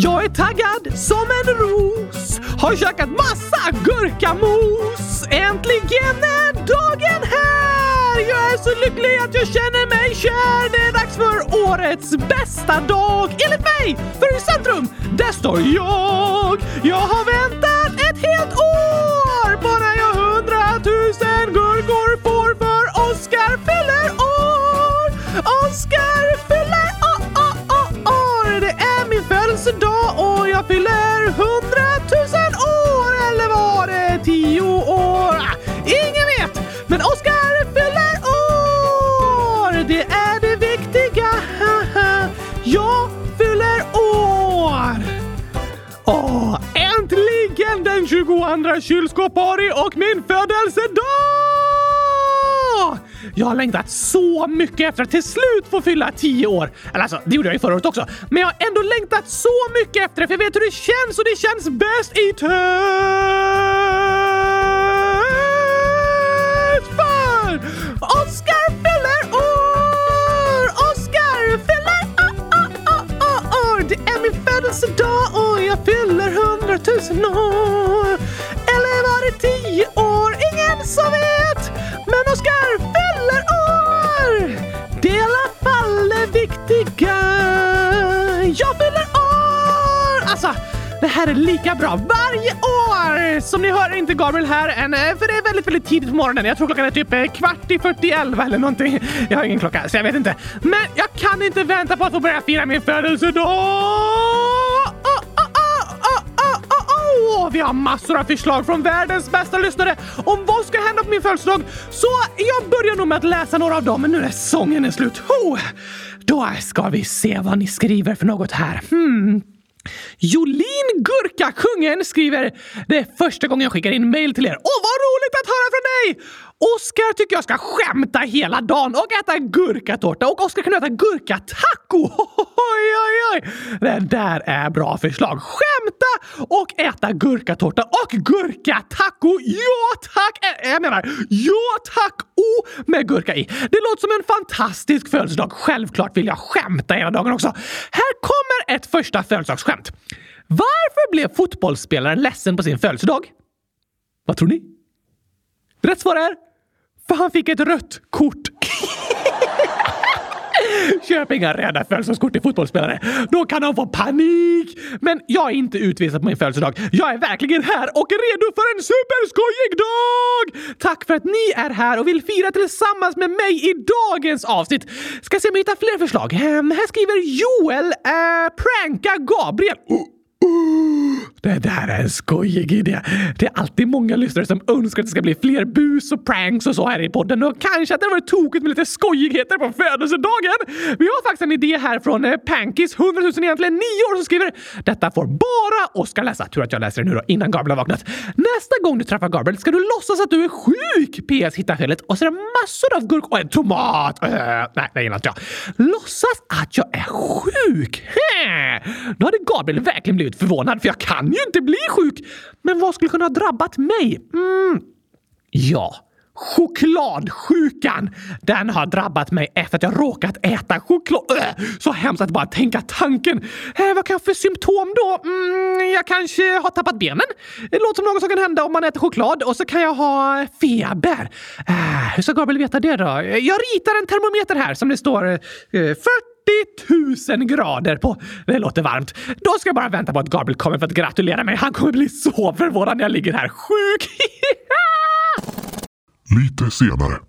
Jag är taggad som en ros, har käkat massa gurkamos. Äntligen är dagen här! Jag är så lycklig att jag känner mig kär. Det är dags för årets bästa dag, enligt mig! För i centrum, där står jag. Jag har väntat ett helt år Bara jag hundratusen gurkor får för Oscar fyller år. Oscar fyller den 22 kylskåpari och min födelsedag! Jag har längtat så mycket efter att till slut få fylla 10 år. Eller alltså, det gjorde jag ju förra året också. Men jag har ändå längtat så mycket efter det för jag vet hur det känns och det känns bäst i test Oscar fyller år! Oscar fyller år! Det är min födelsedag och jag fyller hundratusen år varit tio år? Ingen som vet. Men Oskar fyller år! Det är i alla fall det viktiga. Jag fyller år! Alltså, det här är lika bra varje år! Som ni hör är inte Gabriel här än, eh, för det är väldigt, väldigt tidigt på morgonen. Jag tror klockan är typ eh, kvart i 41 eller någonting. Jag har ingen klocka, så jag vet inte. Men jag kan inte vänta på att få börja fira min födelsedag! Åh! Vi har massor av förslag från världens bästa lyssnare om vad ska hända på min födelsedag. Så jag börjar nog med att läsa några av dem, men nu när sången är slut. Ho! då ska vi se vad ni skriver för något här. Hmm. Jolin Gurkakungen skriver Det är första gången jag skickar in mail till er. Åh, vad roligt att höra från dig! Oskar tycker jag ska skämta hela dagen och äta gurkatårta och Oskar kan äta gurkataco. Oj, oj, oj! Det där är bra förslag. Skämta och äta gurkatårta och gurkataco. Ja tack! Äh, Jag menar, ja tack! O med gurka i. Det låter som en fantastisk födelsedag. Självklart vill jag skämta hela dagen också. Här kommer ett första födelsedagsskämt. Varför blev fotbollsspelaren ledsen på sin födelsedag? Vad tror ni? Rätt svar är för han fick ett rött kort. Köp inga röda födelsedagskort till fotbollsspelare. Då kan de få panik. Men jag är inte utvisad på min födelsedag. Jag är verkligen här och redo för en superskojig dag! Tack för att ni är här och vill fira tillsammans med mig i dagens avsnitt. Ska se om jag hittar fler förslag. Ehm, här skriver Joel äh, pranka Gabriel. Oh. Det där är en skojig idé. Det är alltid många lyssnare som önskar att det ska bli fler bus och pranks och så här i podden och kanske att det var tokigt med lite skojigheter på födelsedagen. Vi har faktiskt en idé här från eh, Pankis, 100 000 egentligen 9 år, som skriver Detta får bara Oskar läsa. Tur att jag läser det nu då, innan Gabriel har vaknat. Nästa gång du träffar Gabriel ska du låtsas att du är sjuk. PS hitta felet och så är det massor av gurk och en tomat. Uh, nej, det gillar inte jag. Låtsas att jag är sjuk. Hä. Då hade Gabriel verkligen blivit förvånad för jag kan kan ju inte bli sjuk. Men vad skulle kunna ha drabbat mig? Mm. Ja, chokladsjukan. Den har drabbat mig efter att jag råkat äta choklad. Öh, så hemskt att bara tänka tanken. Eh, vad kan jag ha för symptom då? Mm, jag kanske har tappat benen. Det låter som något som kan hända om man äter choklad och så kan jag ha feber. Eh, hur ska Gabriel veta det då? Jag ritar en termometer här som det står eh, 40 000 grader på. Det låter varmt. Då ska jag bara vänta på att Gabriel kommer för att gratulera mig. Han kommer bli så förvånad när jag ligger här sjuk. Lite senare.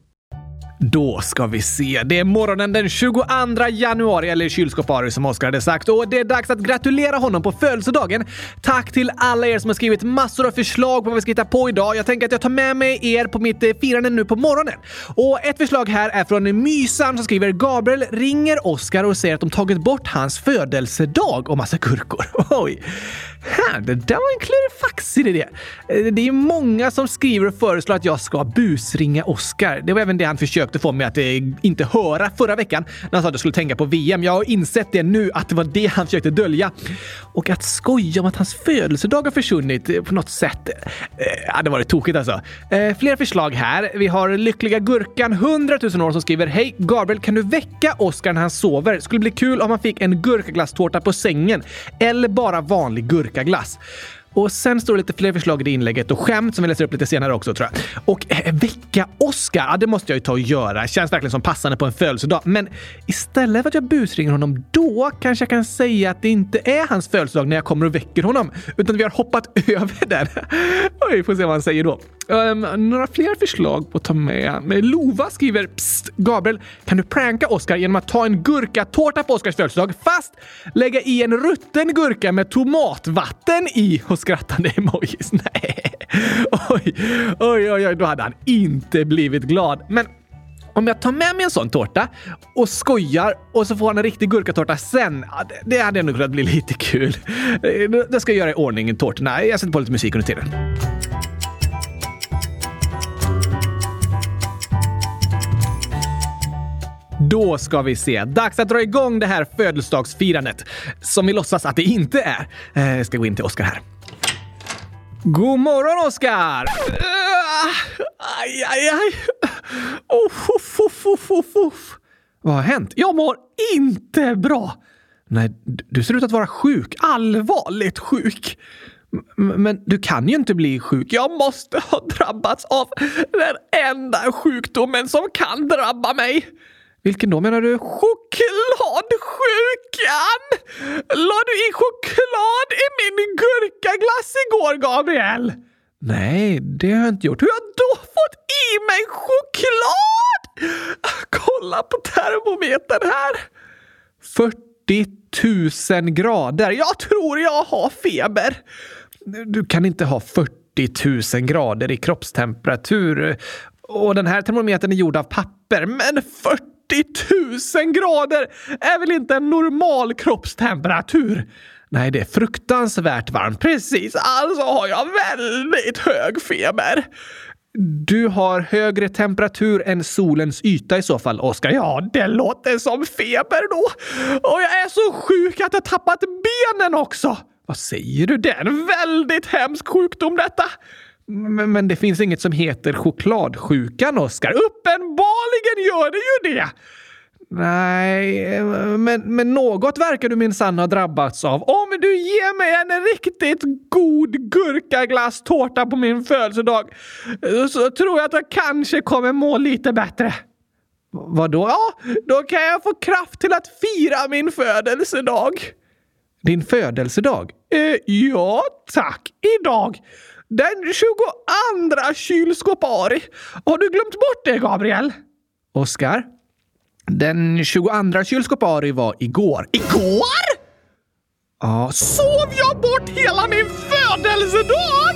Då ska vi se. Det är morgonen den 22 januari, eller kylskåpari som Oskar hade sagt. Och det är dags att gratulera honom på födelsedagen. Tack till alla er som har skrivit massor av förslag på vad vi ska hitta på idag. Jag tänker att jag tar med mig er på mitt eh, firande nu på morgonen. Och ett förslag här är från Mysan som skriver Gabriel ringer Oskar och säger att de tagit bort hans födelsedag och massa gurkor. Oj! Det där var en klurifaxig idé. Eh, det är många som skriver och föreslår att jag ska busringa Oskar. Det var även det han försökte få mig att eh, inte höra förra veckan när han sa att jag skulle tänka på VM. Jag har insett det nu, att det var det han försökte dölja. Och att skoja om att hans födelsedag har försvunnit på något sätt. Eh, det hade varit tokigt alltså. Eh, fler förslag här. Vi har Lyckliga Gurkan, 100 000 år, som skriver Hej Gabriel, kan du väcka Oskar när han sover? Skulle bli kul om han fick en gurkaglasstårta på sängen. Eller bara vanlig gurkaglass. Och sen står det lite fler förslag i det inlägget och skämt som vi läser upp lite senare också tror jag. Och eh, väcka Oscar, ja det måste jag ju ta och göra. Känns verkligen som passande på en födelsedag. Men istället för att jag busringer honom då kanske jag kan säga att det inte är hans födelsedag när jag kommer och väcker honom, utan vi har hoppat över den. Oj, vi får se vad han säger då. Um, några fler förslag på att ta med. Lova skriver Psst, Gabriel, kan du pranka Oscar genom att ta en gurkatårta på Oscars födelsedag fast lägga i en rutten gurka med tomatvatten i och skrattande emojis? Nej. Oj, oj, oj, oj, då hade han inte blivit glad. Men om jag tar med mig en sån tårta och skojar och så får han en riktig gurkatårta sen, det hade nog kunnat bli lite kul. Eh, det ska jag göra i ordning tårtorna. Jag sätter på lite musik under tiden. Då ska vi se. Dags att dra igång det här födelsedagsfirandet. Som vi låtsas att det inte är. Eh, jag ska gå in till Oskar här. God morgon Oskar! Aj, aj, aj. Oh, uff, uff, uff, uff, uff. Vad har hänt? Jag mår inte bra. Nej, du ser ut att vara sjuk. Allvarligt sjuk. Men du kan ju inte bli sjuk. Jag måste ha drabbats av den enda sjukdomen som kan drabba mig. Vilken då menar du? Chokladsjukan! La du i choklad i min gurkaglass igår, Gabriel? Nej, det har jag inte gjort. Hur har jag då fått i mig choklad? Kolla på termometern här. 40 000 grader. Jag tror jag har feber. Du kan inte ha 40 000 grader i kroppstemperatur. Och den här termometern är gjord av papper. Men 40 40 000 grader är väl inte en normal kroppstemperatur? Nej, det är fruktansvärt varmt. Precis, alltså har jag väldigt hög feber. Du har högre temperatur än solens yta i så fall, Oskar. Ja, det låter som feber då. Och jag är så sjuk att jag tappat benen också. Vad säger du? Det är en väldigt hemsk sjukdom detta. Men, men, det finns inget som heter chokladsjukan, Oskar. Uppenbarligen gör det ju det! Nej, men, men något verkar du minsann ha drabbats av. Om du ger mig en riktigt god gurkaglasstårta på min födelsedag så tror jag att jag kanske kommer må lite bättre. Vadå? Ja, då kan jag få kraft till att fira min födelsedag. Din födelsedag? Eh, ja, tack. Idag. Den 22 kylskåpari. Har du glömt bort det, Gabriel? Oskar? Den 22 kylskåpari var igår. Igår? Ja. Sov jag bort hela min födelsedag?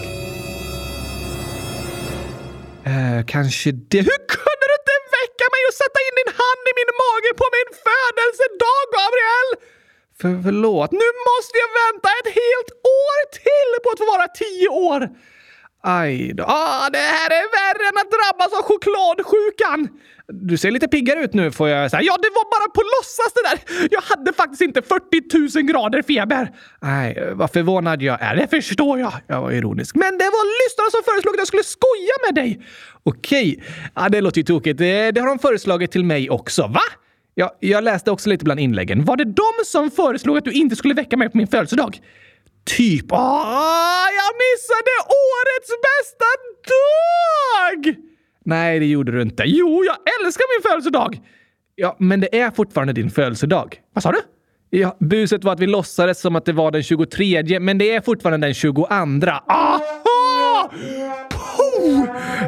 Eh, kanske det. Hur kunde du inte väcka mig och sätta in din hand i min mage på min födelsedag, Gabriel? För, förlåt, nu måste jag vänta ett helt år till på att få vara tio år! Aj då. Ah, det här är värre än att drabbas av chokladsjukan! Du ser lite piggare ut nu får jag säga. Ja, det var bara på låtsas det där! Jag hade faktiskt inte 40 000 grader feber. Nej, vad förvånad jag är. Det förstår jag. Jag var ironisk. Men det var lyssnarna som föreslog att jag skulle skoja med dig. Okej. Ja, det låter ju tokigt. Det, det har de föreslagit till mig också. Va? Ja, jag läste också lite bland inläggen. Var det de som föreslog att du inte skulle väcka mig på min födelsedag? Typ. Ah, jag missade årets bästa dag! Nej, det gjorde du inte. Jo, jag älskar min födelsedag! Ja, men det är fortfarande din födelsedag. Vad sa du? Ja, buset var att vi låtsades som att det var den 23, men det är fortfarande den 22. Ah!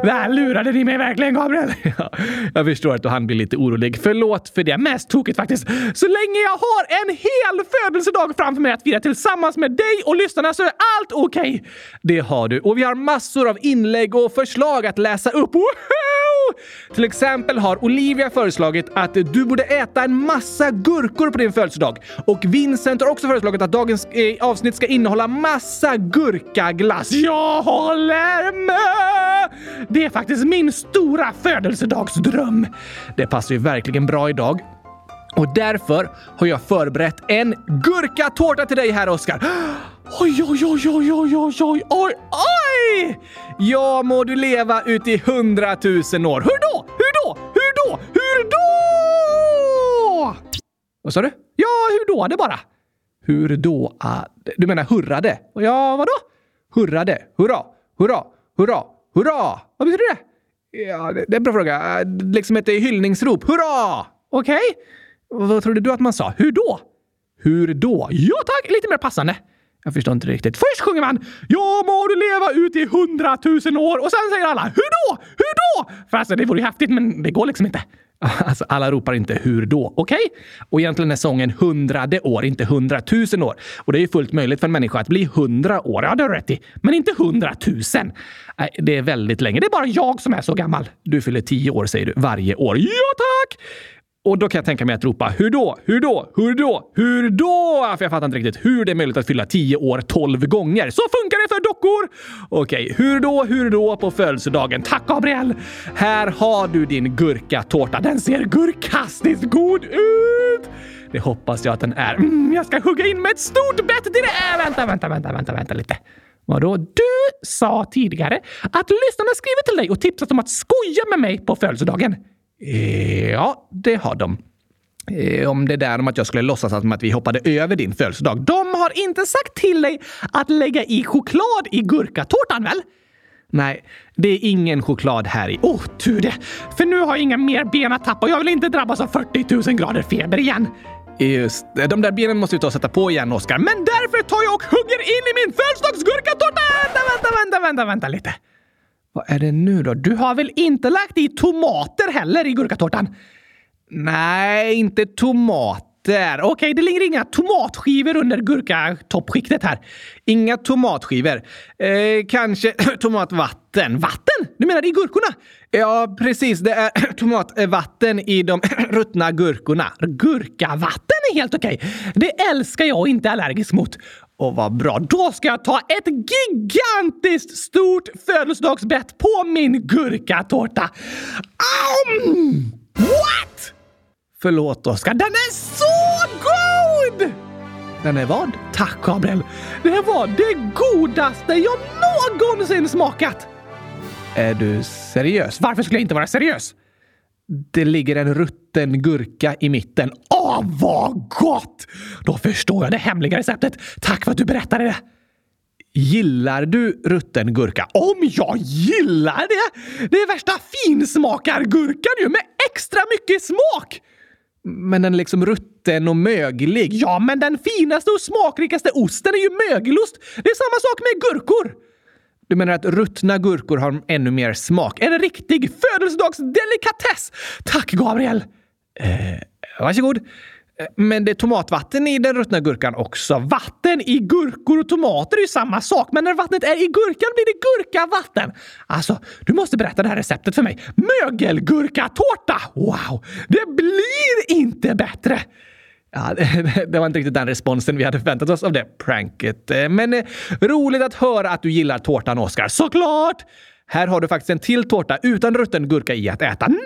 Där lurade ni mig verkligen, Gabriel! Ja, jag förstår att han blir lite orolig. Förlåt för det. Mest tokigt faktiskt. Så länge jag har en hel födelsedag framför mig att fira tillsammans med dig och lyssnarna så är allt okej. Okay. Det har du. Och vi har massor av inlägg och förslag att läsa upp. Woho! Till exempel har Olivia föreslagit att du borde äta en massa gurkor på din födelsedag. Och Vincent har också föreslagit att dagens eh, avsnitt ska innehålla massa gurkaglass. Jag håller med! Det är faktiskt min stora födelsedagsdröm. Det passar ju verkligen bra idag. Och därför har jag förberett en gurkatårta till dig här, Oskar. Oj, oj, oj, oj, oj, oj, oj, oj, oj! Ja, må du leva ut i hundratusen år. Hur då? Hur då? Hur då? Hur då? Vad sa du? Ja, hur då? Det bara. Hur då? Du menar hurrade? Ja, vadå? Hurrade. Hurra, hurra, hurra, hurra. Vad betyder det? Ja, det, det är en bra fråga. Liksom ett hyllningsrop. Hurra! Okej. Okay. Vad trodde du att man sa? Hur då? Hur då? Ja tack, lite mer passande. Jag förstår inte riktigt. Först sjunger man “Ja må du leva ut i hundratusen år” och sen säger alla “Hur då? Hur då?” För alltså, det vore ju häftigt, men det går liksom inte. Alltså, alla ropar inte “Hur då?” Okej? Okay? Och egentligen är sången hundrade år, inte hundratusen år. Och det är ju fullt möjligt för en människa att bli hundra år. Ja, det har du rätt i. Men inte hundratusen. Nej, det är väldigt länge. Det är bara jag som är så gammal. Du fyller tio år, säger du, varje år. Ja, tack! Och då kan jag tänka mig att ropa hur då? Hur då? Hur då? Hur då? För jag fattar inte riktigt hur det är möjligt att fylla 10 år 12 gånger. Så funkar det för dockor! Okej, hur då? Hur då på födelsedagen? Tack Gabriel! Här har du din gurkatårta. Den ser gurkastiskt god ut! Det hoppas jag att den är. Mm, jag ska hugga in med ett stort bett till Äh, vänta, vänta, vänta, vänta, vänta lite. Vadå? Du sa tidigare att lyssnarna skrivit till dig och tipsat om att skoja med mig på födelsedagen. Eh, ja, det har de. Eh, om det där om att jag skulle låtsas som att vi hoppade över din födelsedag. De har inte sagt till dig att lägga i choklad i gurkatårtan, väl? Nej, det är ingen choklad här i. Åh, oh, tur det! För nu har jag inga mer ben att tappa och jag vill inte drabbas av 40 000 grader feber igen. Just det. De där benen måste vi ta och sätta på igen, Oskar. Men därför tar jag och hugger in i min födelsedagsgurkatårta! Vänta, vänta, vänta, vänta, vänta lite. Vad är det nu då? Du har väl inte lagt i tomater heller i gurkatårtan? Nej, inte tomater. Okej, okay, det ligger inga tomatskivor under gurkatoppskiktet här. Inga tomatskivor. Eh, kanske tomatvatten. Vatten? Du menar i gurkorna? Ja, precis. Det är tomatvatten i de ruttna gurkorna. Gurkavatten är helt okej. Okay. Det älskar jag och inte är allergisk mot. Och vad bra, då ska jag ta ett gigantiskt stort födelsedagsbett på min gurkatårta. Um, what? Förlåt Oskar, den är så god! Den är vad? Tack Gabriel. Det var det godaste jag någonsin smakat! Är du seriös? Varför skulle jag inte vara seriös? Det ligger en rutten gurka i mitten. Åh, vad gott! Då förstår jag det hemliga receptet. Tack för att du berättade det. Gillar du rutten gurka? Om jag gillar det! Det är värsta finsmakargurkan ju med extra mycket smak! Men den är liksom rutten och möglig. Ja, men den finaste och smakrikaste osten är ju mögelost. Det är samma sak med gurkor. Du menar att ruttna gurkor har ännu mer smak? En riktig födelsedagsdelikatess! Tack, Gabriel! Eh, varsågod. Eh, men det är tomatvatten i den ruttna gurkan också. Vatten i gurkor och tomater är ju samma sak, men när vattnet är i gurkan blir det gurkavatten. Alltså, du måste berätta det här receptet för mig. Mögelgurkatårta! Wow! Det blir inte bättre! Ja, det var inte riktigt den responsen vi hade förväntat oss av det pranket. Men eh, roligt att höra att du gillar tårtan, Oskar. Såklart! Här har du faktiskt en till tårta utan rutten gurka i att äta. Nej!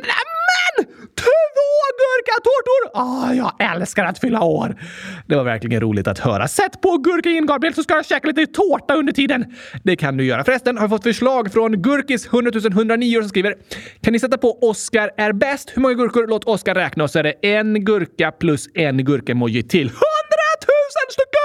Gurka gurkatårtor! Ah, jag älskar att fylla år! Det var verkligen roligt att höra. Sätt på gurka Gabriel så ska jag käka lite tårta under tiden. Det kan du göra. Förresten har jag fått förslag från Gurkis 100 109 som skriver Kan ni sätta på Oscar är bäst? Hur många gurkor? Låt Oscar räkna och så är det en gurka plus en gurkemoji till 100 000 stycken!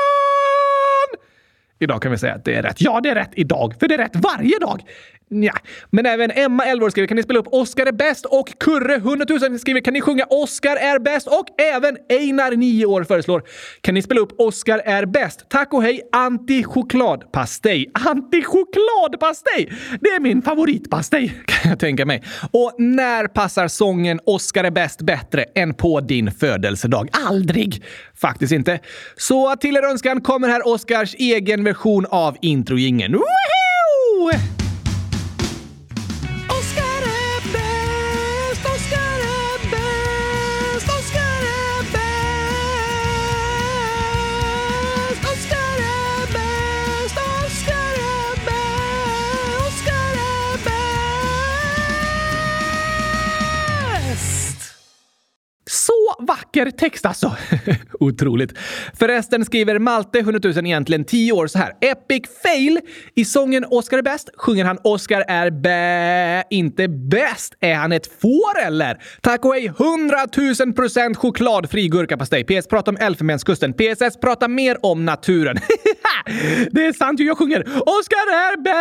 Idag kan vi säga att det är rätt. Ja, det är rätt idag, för det är rätt varje dag. Ja. Men även Emma, 11 år, skriver kan ni spela upp Oscar är bäst och Kurre, 100 000, skriver kan ni sjunga Oscar är bäst och även Einar, 9 år, föreslår kan ni spela upp Oscar är bäst. Tack och hej, anti-chokladpastej. Anti-chokladpastej! Det är min favoritpastej, kan jag tänka mig. Och när passar sången Oscar är bäst bättre än på din födelsedag? Aldrig! Faktiskt inte. Så till er önskan kommer här Oscars egen version av introjingeln. Woohoo! Vacker text alltså. Otroligt. Förresten skriver Malte 100 000 egentligen 10 år så här. Epic fail! I sången Oscar är bäst sjunger han Oscar är bä... inte bäst. Är han ett får eller? Tack och hej 100 000 procent chokladfri gurkapastej. PS prata om Elfenbenskusten. PSS prata mer om naturen. det är sant ju, jag sjunger Oscar är bä...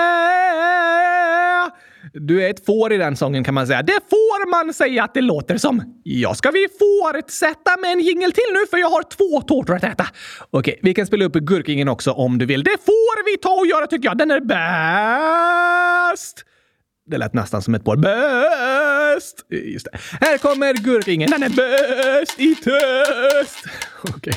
Du är ett får i den sången kan man säga. Det får man säga att det låter som. Ja, ska vi fortsätta med en jingel till nu för jag har två tårtor att äta. Okej, vi kan spela upp gurkingen också om du vill. Det får vi ta och göra tycker jag. Den är bäst! Det lät nästan som ett par. Bäst! Just det. Här kommer gurkingen. Den är bäst i test! Okej.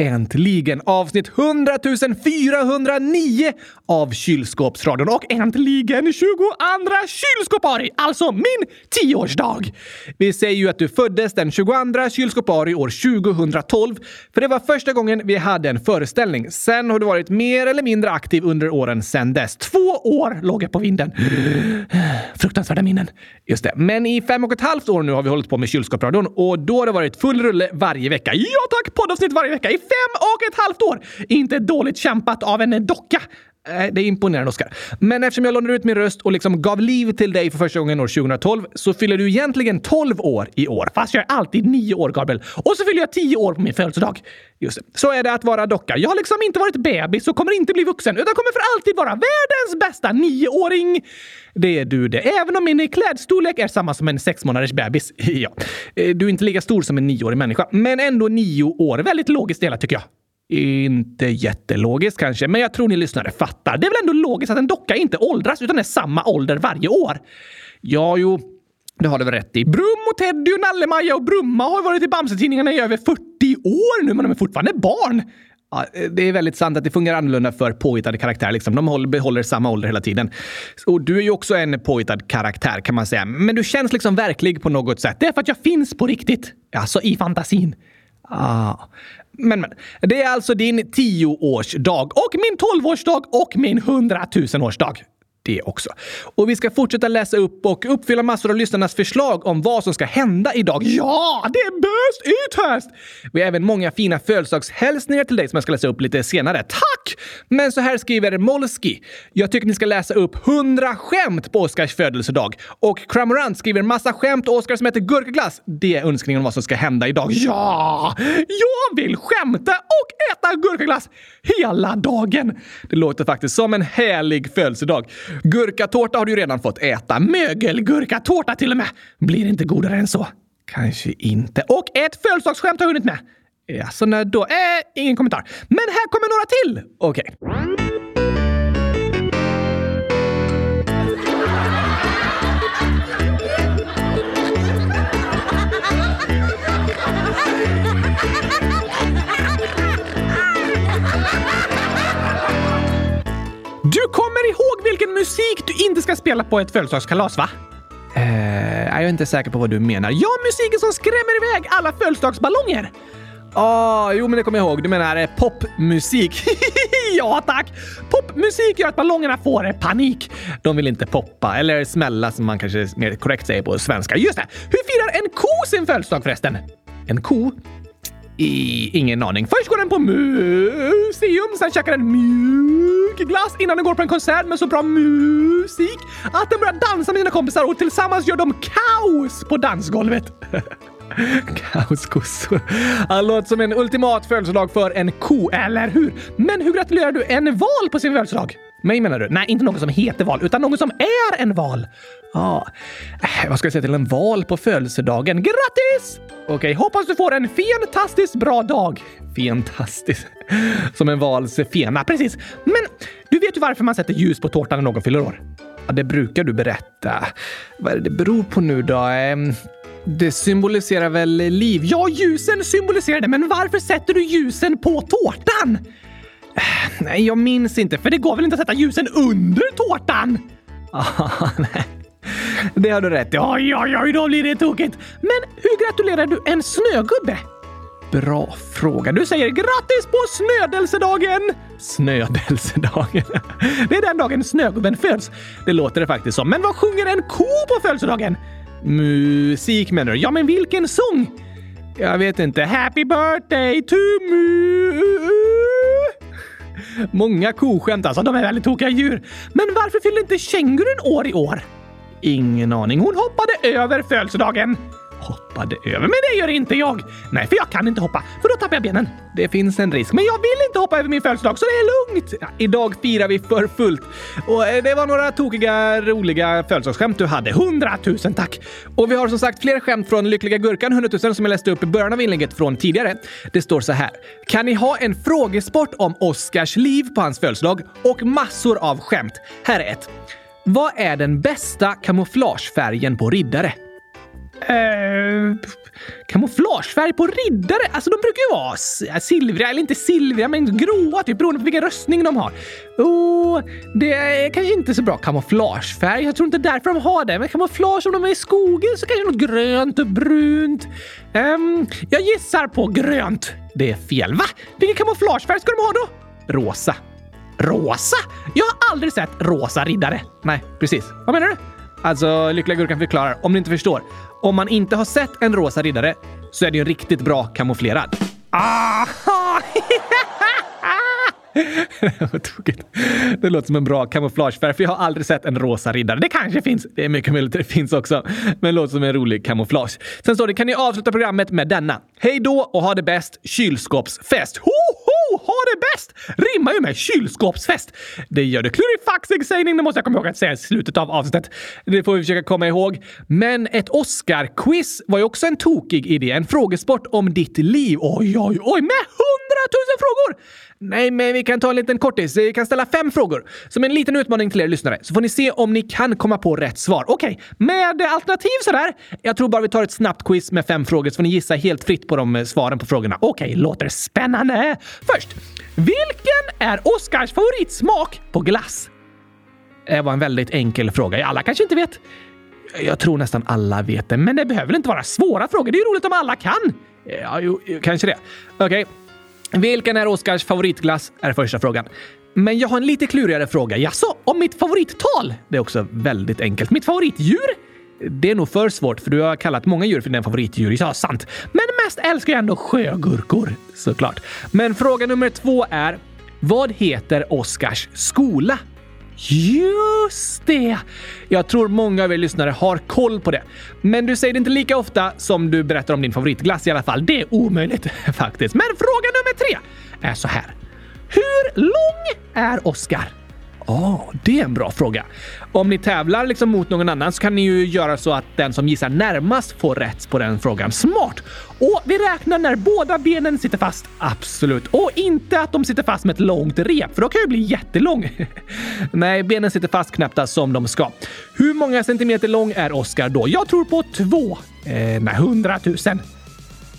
Äntligen avsnitt 100 409 av Kylskåpsradion och äntligen 22 kylskåpari, alltså min tioårsdag. Vi säger ju att du föddes den 22 kylskåpari år 2012, för det var första gången vi hade en föreställning. Sen har du varit mer eller mindre aktiv under åren sedan dess. Två år låg jag på vinden. Fruktansvärda minnen. Just det. Men i fem och ett halvt år nu har vi hållit på med Kylskåpsradion och då har det varit full rulle varje vecka. Ja tack! Poddavsnitt varje vecka i fem och ett halvt år! Inte dåligt kämpat av en docka. Det är imponerande, Oskar. Men eftersom jag lånade ut min röst och liksom gav liv till dig för första gången år 2012 så fyller du egentligen 12 år i år. Fast jag är alltid 9 år, Gabriel. Och så fyller jag 10 år på min födelsedag. Just det. Så är det att vara docka. Jag har liksom inte varit bebis och kommer inte bli vuxen utan kommer för alltid vara världens bästa nioåring. Det är du det. Även om min klädstorlek är samma som en sex månaders bebis. ja. Eh, du är inte lika stor som en nioårig människa, men ändå nio år. Väldigt logiskt delat tycker jag. Inte jättelogiskt kanske, men jag tror ni lyssnare fattar. Det är väl ändå logiskt att en docka inte åldras utan är samma ålder varje år? Ja, jo, det har du väl rätt i. Brum och Teddy och Nalle-Maja och Brumma har varit i Bamsetidningarna i över 40 år nu, men de är fortfarande barn. Ja, det är väldigt sant att det fungerar annorlunda för påhittade karaktärer. Liksom. De behåller samma ålder hela tiden. Och du är ju också en påhittad karaktär kan man säga. Men du känns liksom verklig på något sätt. Det är för att jag finns på riktigt. Alltså i fantasin. Ah. Men, men. Det är alltså din tioårsdag och min tolvårsdag och min hundratusenårsdag det också. Och vi ska fortsätta läsa upp och uppfylla massor av lyssnarnas förslag om vad som ska hända idag. Ja, det är bäst i test! Vi har även många fina födelsedagshälsningar till dig som jag ska läsa upp lite senare. Tack! Men så här skriver Molski. Jag tycker ni ska läsa upp 100 skämt på Oscars födelsedag. Och Cramorant skriver massa skämt och Oscar som heter gurkaglass. Det är önskningen om vad som ska hända idag. Ja! Jag vill skämta och äta gurkaglass hela dagen. Det låter faktiskt som en härlig födelsedag. Gurkatårta har du ju redan fått äta. Mögelgurkatårta till och med! Blir inte godare än så. Kanske inte. Och ett födelsedagsskämt har jag hunnit med. Jaså, när då? Eh, ingen kommentar. Men här kommer några till! Okej. Okay. Du kommer ihåg vilken musik du inte ska spela på ett födelsedagskalas, va? Uh, jag är inte säker på vad du menar. Ja, musiken som skrämmer iväg alla födelsedagsballonger! Ja, oh, jo men det kommer jag ihåg. Du menar eh, popmusik? ja tack! Popmusik gör att ballongerna får panik. De vill inte poppa, eller smälla som man kanske mer korrekt säger på svenska. Just det! Hur firar en ko sin födelsedag förresten? En ko? I, ingen aning. Först går den på museum, sen käkar den mjuk glass innan den går på en konsert med så bra musik att den börjar dansa med sina kompisar och tillsammans gör de kaos på dansgolvet. Kaoskossor. Han låter som en ultimat födelsedag för en ko, eller hur? Men hur gratulerar du en val på sin födelsedag? Mig menar du? Nej, inte någon som heter val, utan någon som är en val. Ja, ah, vad ska jag säga till en val på födelsedagen? Grattis! Okej, okay, hoppas du får en fantastiskt bra dag. Fantastiskt. Som en vals fena, precis. Men du vet ju varför man sätter ljus på tårtan när någon fyller år? Ja, det brukar du berätta. Vad är det det beror på nu då? Ehm, det symboliserar väl liv? Ja, ljusen symboliserar det, men varför sätter du ljusen på tårtan? Äh, nej, jag minns inte, för det går väl inte att sätta ljusen under tårtan? Ah, nej. Det har du rätt i. Oj, oj, oj, då blir det tokigt. Men hur gratulerar du en snögubbe? Bra fråga. Du säger grattis på snödelsedagen! Snödelsedagen. Det är den dagen snögubben föds. Det låter det faktiskt som. Men vad sjunger en ko på födelsedagen? Musik menar du? Ja, men vilken sång? Jag vet inte. Happy birthday to mu. Många koskämt alltså. De är väldigt tokiga djur. Men varför fyller inte kängurun år i år? Ingen aning. Hon hoppade över födelsedagen. Hoppade över? Men det gör inte jag! Nej, för jag kan inte hoppa, för då tappar jag benen. Det finns en risk, men jag vill inte hoppa över min födelsedag, så det är lugnt. Ja, idag firar vi för fullt. Och eh, det var några tokiga, roliga födelsedagsskämt du hade. Hundratusen tack! Och vi har som sagt fler skämt från Lyckliga Gurkan 100 000 som jag läste upp i början av inlägget från tidigare. Det står så här. Kan ni ha en frågesport om Oscars liv på hans födelsedag och massor av skämt? Här är ett. Vad är den bästa kamouflagefärgen på riddare? Eh, kamouflagefärg på riddare? Alltså de brukar ju vara silvriga, eller inte silvriga, men gråa typ beroende på vilken röstning de har. Och det är kanske inte så bra kamouflagefärg. Jag tror inte därför de har det. Men kamouflage om de är i skogen så kanske något grönt och brunt. Um, jag gissar på grönt. Det är fel. Va? Vilken kamouflagefärg ska de ha då? Rosa. Rosa? Jag har aldrig sett rosa riddare. Nej, precis. Vad menar du? Alltså, Lyckliga Gurkan förklarar, om ni inte förstår. Om man inte har sett en rosa riddare så är det ju riktigt bra kamouflerad. Aha! det låter som en bra kamouflagefärg, för jag har aldrig sett en rosa riddare. Det kanske finns. Det är mycket möjligt att det finns också. Men det låter som en rolig kamouflage. Sen står det, kan ni avsluta programmet med denna? Hej då och ha det bäst. Kylskåpsfest. Ho, ho, ha det bäst! Rimmar ju med kylskåpsfest. Det gör det. Klurifaxig sägning, det måste jag komma ihåg att säga i slutet av avsnittet. Det får vi försöka komma ihåg. Men ett Oscar-quiz var ju också en tokig idé. En frågesport om ditt liv. Oj, oj, oj, med hundratusen frågor! Nej, men vi kan ta en liten kortis. Vi kan ställa fem frågor. Som en liten utmaning till er lyssnare, så får ni se om ni kan komma på rätt svar. Okej, okay. med alternativ sådär. Jag tror bara vi tar ett snabbt quiz med fem frågor så får ni gissa helt fritt på de eh, svaren på frågorna. Okej, okay, låter spännande. Först, vilken är Oscars favoritsmak på glass? Det var en väldigt enkel fråga. Alla kanske inte vet. Jag tror nästan alla vet det, men det behöver inte vara svåra frågor. Det är roligt om alla kan. Ja, jo, kanske det. Okej, okay. Vilken är Oskars favoritglass? Är första frågan. Men jag har en lite klurigare fråga. Jaså, om mitt favorittal? Det är också väldigt enkelt. Mitt favoritdjur? Det är nog för svårt, för du har kallat många djur för dina favoritdjur. Ja, sant. Men mest älskar jag ändå sjögurkor, såklart. Men fråga nummer två är, vad heter Oskars skola? Just det! Jag tror många av er lyssnare har koll på det. Men du säger det inte lika ofta som du berättar om din favoritglass i alla fall. Det är omöjligt faktiskt. Men fråga nummer tre är så här. Hur lång är Oscar? Ja, oh, det är en bra fråga. Om ni tävlar liksom mot någon annan så kan ni ju göra så att den som gissar närmast får rätt på den frågan. Smart! Och vi räknar när båda benen sitter fast. Absolut. Och inte att de sitter fast med ett långt rep, för då kan ju bli jättelång. nej, benen sitter fast knäppta som de ska. Hur många centimeter lång är Oscar då? Jag tror på två. Eh, nej, hundratusen.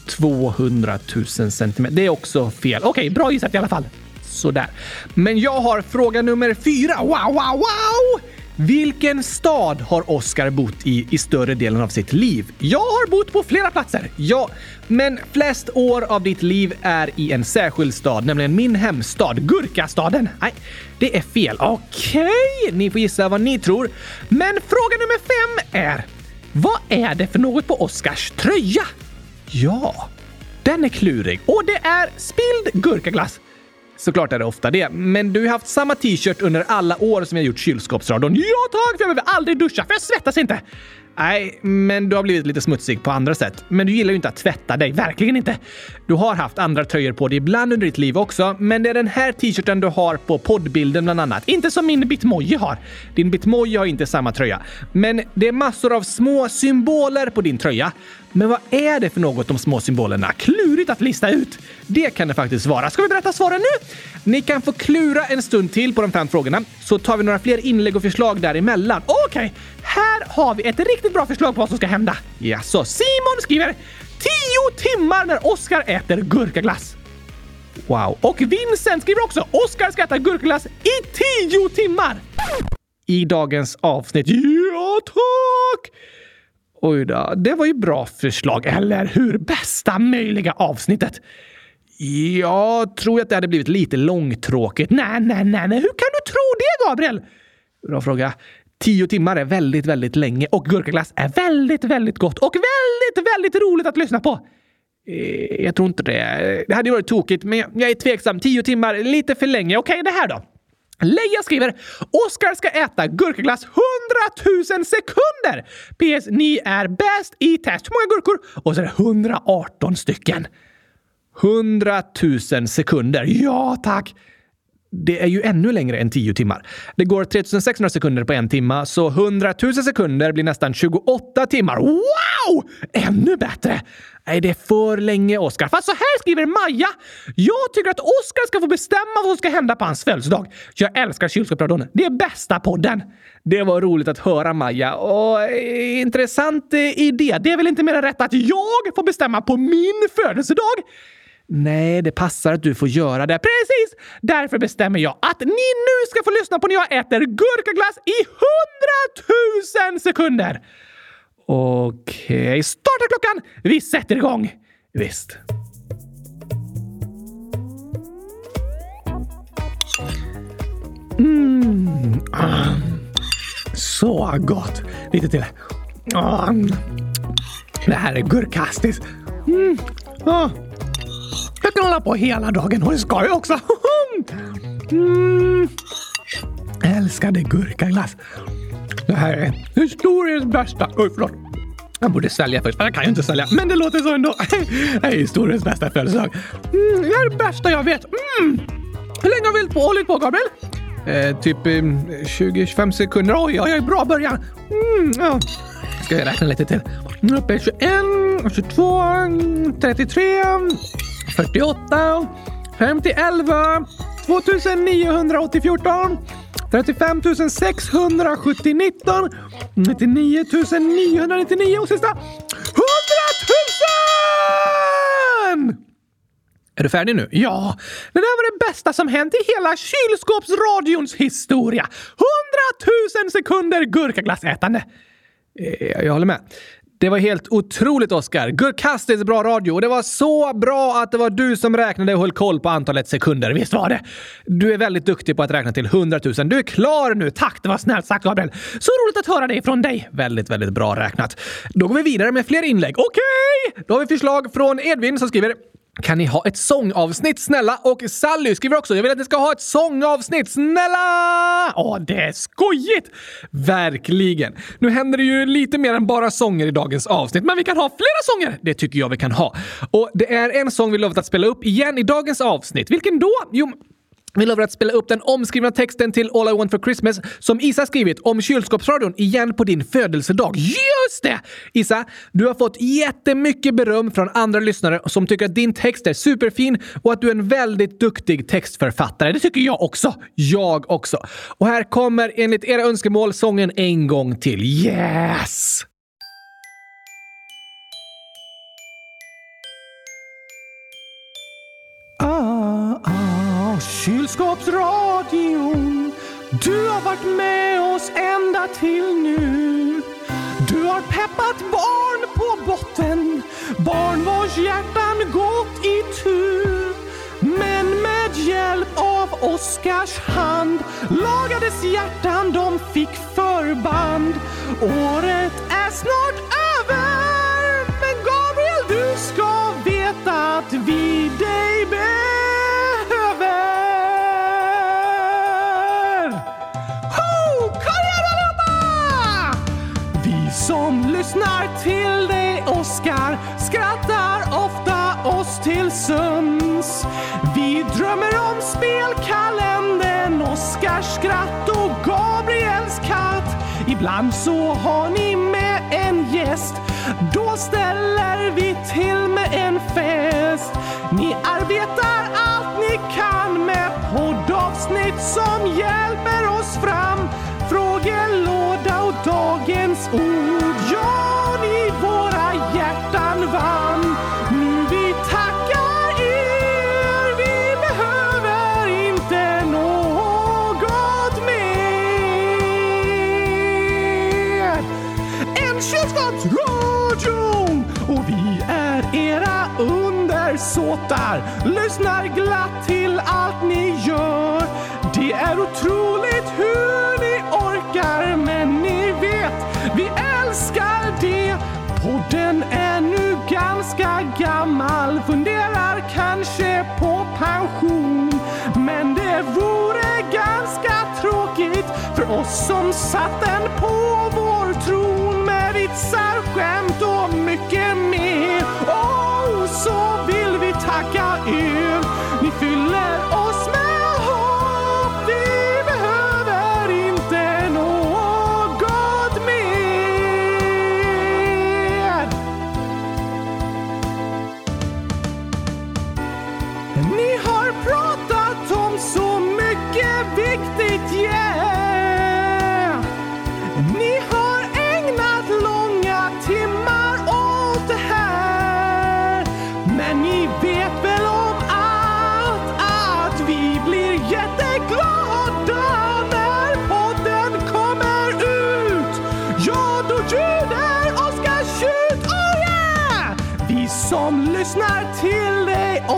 200 000 centimeter. Det är också fel. Okej, okay, bra gissat i alla fall. Sådär. Men jag har fråga nummer fyra. Wow, wow, wow! Vilken stad har Oscar bott i i större delen av sitt liv? Jag har bott på flera platser, ja. Men flest år av ditt liv är i en särskild stad, nämligen min hemstad, Gurkastaden. Nej, det är fel. Okej, okay. ni får gissa vad ni tror. Men fråga nummer fem är vad är det för något på Oscars tröja? Ja, den är klurig och det är spilld gurkaglass. Såklart är det ofta det, men du har haft samma t-shirt under alla år som jag gjort kylskåpsradion. Ja tack, för jag behöver aldrig duscha för jag svettas inte. Nej, men du har blivit lite smutsig på andra sätt. Men du gillar ju inte att tvätta dig. Verkligen inte. Du har haft andra tröjor på dig ibland under ditt liv också, men det är den här t-shirten du har på poddbilden bland annat. Inte som min Bitmoji har. Din Bitmoji har inte samma tröja. Men det är massor av små symboler på din tröja. Men vad är det för något de små symbolerna? Klurigt att lista ut. Det kan det faktiskt vara. Ska vi berätta svaren nu? Ni kan få klura en stund till på de fem frågorna, så tar vi några fler inlägg och förslag däremellan. Okej, okay. här har vi ett riktigt bra förslag på vad som ska hända. Jaså, Simon skriver 10 timmar när Oskar äter gurkaglass”. Wow. Och Vincent skriver också “Oskar ska äta gurkaglass i 10 timmar”. I dagens avsnitt. Ja, tack! Oj då, det var ju bra förslag, eller hur? Bästa möjliga avsnittet. Jag tror att det hade blivit lite långtråkigt. Nej, nej, nej, nej. Hur kan du tro det, Gabriel? Bra fråga. Tio timmar är väldigt, väldigt länge och gurkaglass är väldigt, väldigt gott och väldigt, väldigt roligt att lyssna på. Eh, jag tror inte det. Det hade ju varit tokigt, men jag är tveksam. Tio timmar, lite för länge. Okej, okay, det här då? Leia skriver “Oskar ska äta gurkaglass 100 000 sekunder! PS. Ni är bäst i test. Hur många gurkor? Och så är det 118 stycken. 100 000 sekunder. Ja, tack! Det är ju ännu längre än 10 timmar. Det går 3600 sekunder på en timme, så 100 000 sekunder blir nästan 28 timmar. Wow! Ännu bättre! Nej, det är för länge, Oskar. Fast så här skriver Maja. Jag tycker att Oskar ska få bestämma vad som ska hända på hans födelsedag. Jag älskar kylskåpsradion. Det är bästa podden. Det var roligt att höra, Maja. Och eh, intressant eh, idé. Det är väl inte mer än rätt att jag får bestämma på min födelsedag? Nej, det passar att du får göra det. Precis! Därför bestämmer jag att ni nu ska få lyssna på när jag äter gurkaglass i hundratusen sekunder! Okej, okay. starta klockan! Vi sätter igång! Visst. Mm. Ah. Så gott! Lite till. Ah. Det här är gurkastis. Mm. Ah. Jag kan hålla på hela dagen och det ska jag också. Mm. Älskade gurkaglass. Det här är historiens bästa... Oj, förlåt. Jag borde sälja först. Jag kan ju inte sälja, men det låter så ändå. Det är historiens bästa födelsedag. Mm, det är det bästa jag vet. Mm. Hur länge har vi hållit på, Gabriel? Eh, typ eh, 20-25 sekunder. Oj, oj, oj, bra början. Mm, ja. Ska jag räkna lite till? Uppe 21, 22, 33, 48, 50, 11, 2980, 35 670, 19, 99 999 och sista 100 000! Är du färdig nu? Ja! Det där var det bästa som hänt i hela kylskåpsradions historia! 100 000 sekunder gurkaglassätande! Eh, jag håller med. Det var helt otroligt, Oscar. Gurkastis bra radio och det var så bra att det var du som räknade och höll koll på antalet sekunder. Visst var det? Du är väldigt duktig på att räkna till 100 000. Du är klar nu. Tack! Det var snällt sagt, Gabriel. Så roligt att höra det från dig. Väldigt, väldigt bra räknat. Då går vi vidare med fler inlägg. Okej! Okay. Då har vi förslag från Edvin som skriver kan ni ha ett sångavsnitt snälla? Och Sally skriver också jag vill att ni ska ha ett sångavsnitt snälla! Åh, det är skojigt! Verkligen. Nu händer det ju lite mer än bara sånger i dagens avsnitt, men vi kan ha flera sånger! Det tycker jag vi kan ha. Och det är en sång vi lovat att spela upp igen i dagens avsnitt. Vilken då? Jo, vi lovar att spela upp den omskrivna texten till All I Want For Christmas som Isa skrivit om kylskåpsradion igen på din födelsedag. Just det! Isa, du har fått jättemycket beröm från andra lyssnare som tycker att din text är superfin och att du är en väldigt duktig textförfattare. Det tycker jag också. Jag också. Och här kommer enligt era önskemål sången en gång till. Yes! Kylskåpsradion, du har varit med oss ända till nu. Du har peppat barn på botten, barn vars hjärtan gått i tur. Men med hjälp av Oskars hand lagades hjärtan, de fick förband. Året är snart över, som till dig Oskar skrattar ofta oss till sömns. Vi drömmer om spelkalendern, Oskars skratt och Gabriels katt. Ibland så har ni med en gäst. Då ställer vi till med en fest. Ni arbetar allt ni kan med poddavsnitt som hjälper låtar, Lyssnar glatt till allt ni gör. Det är otroligt hur ni orkar, men ni vet, vi älskar det. Podden är nu ganska gammal, funderar kanske på pension. Men det vore ganska tråkigt för oss som satt den på vår tron med vitsar, skämt och mycket mer. Oh, så vill vi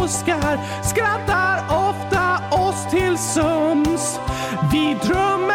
dig, Oskar, skrattar ofta oss till sömns. Vi drömmer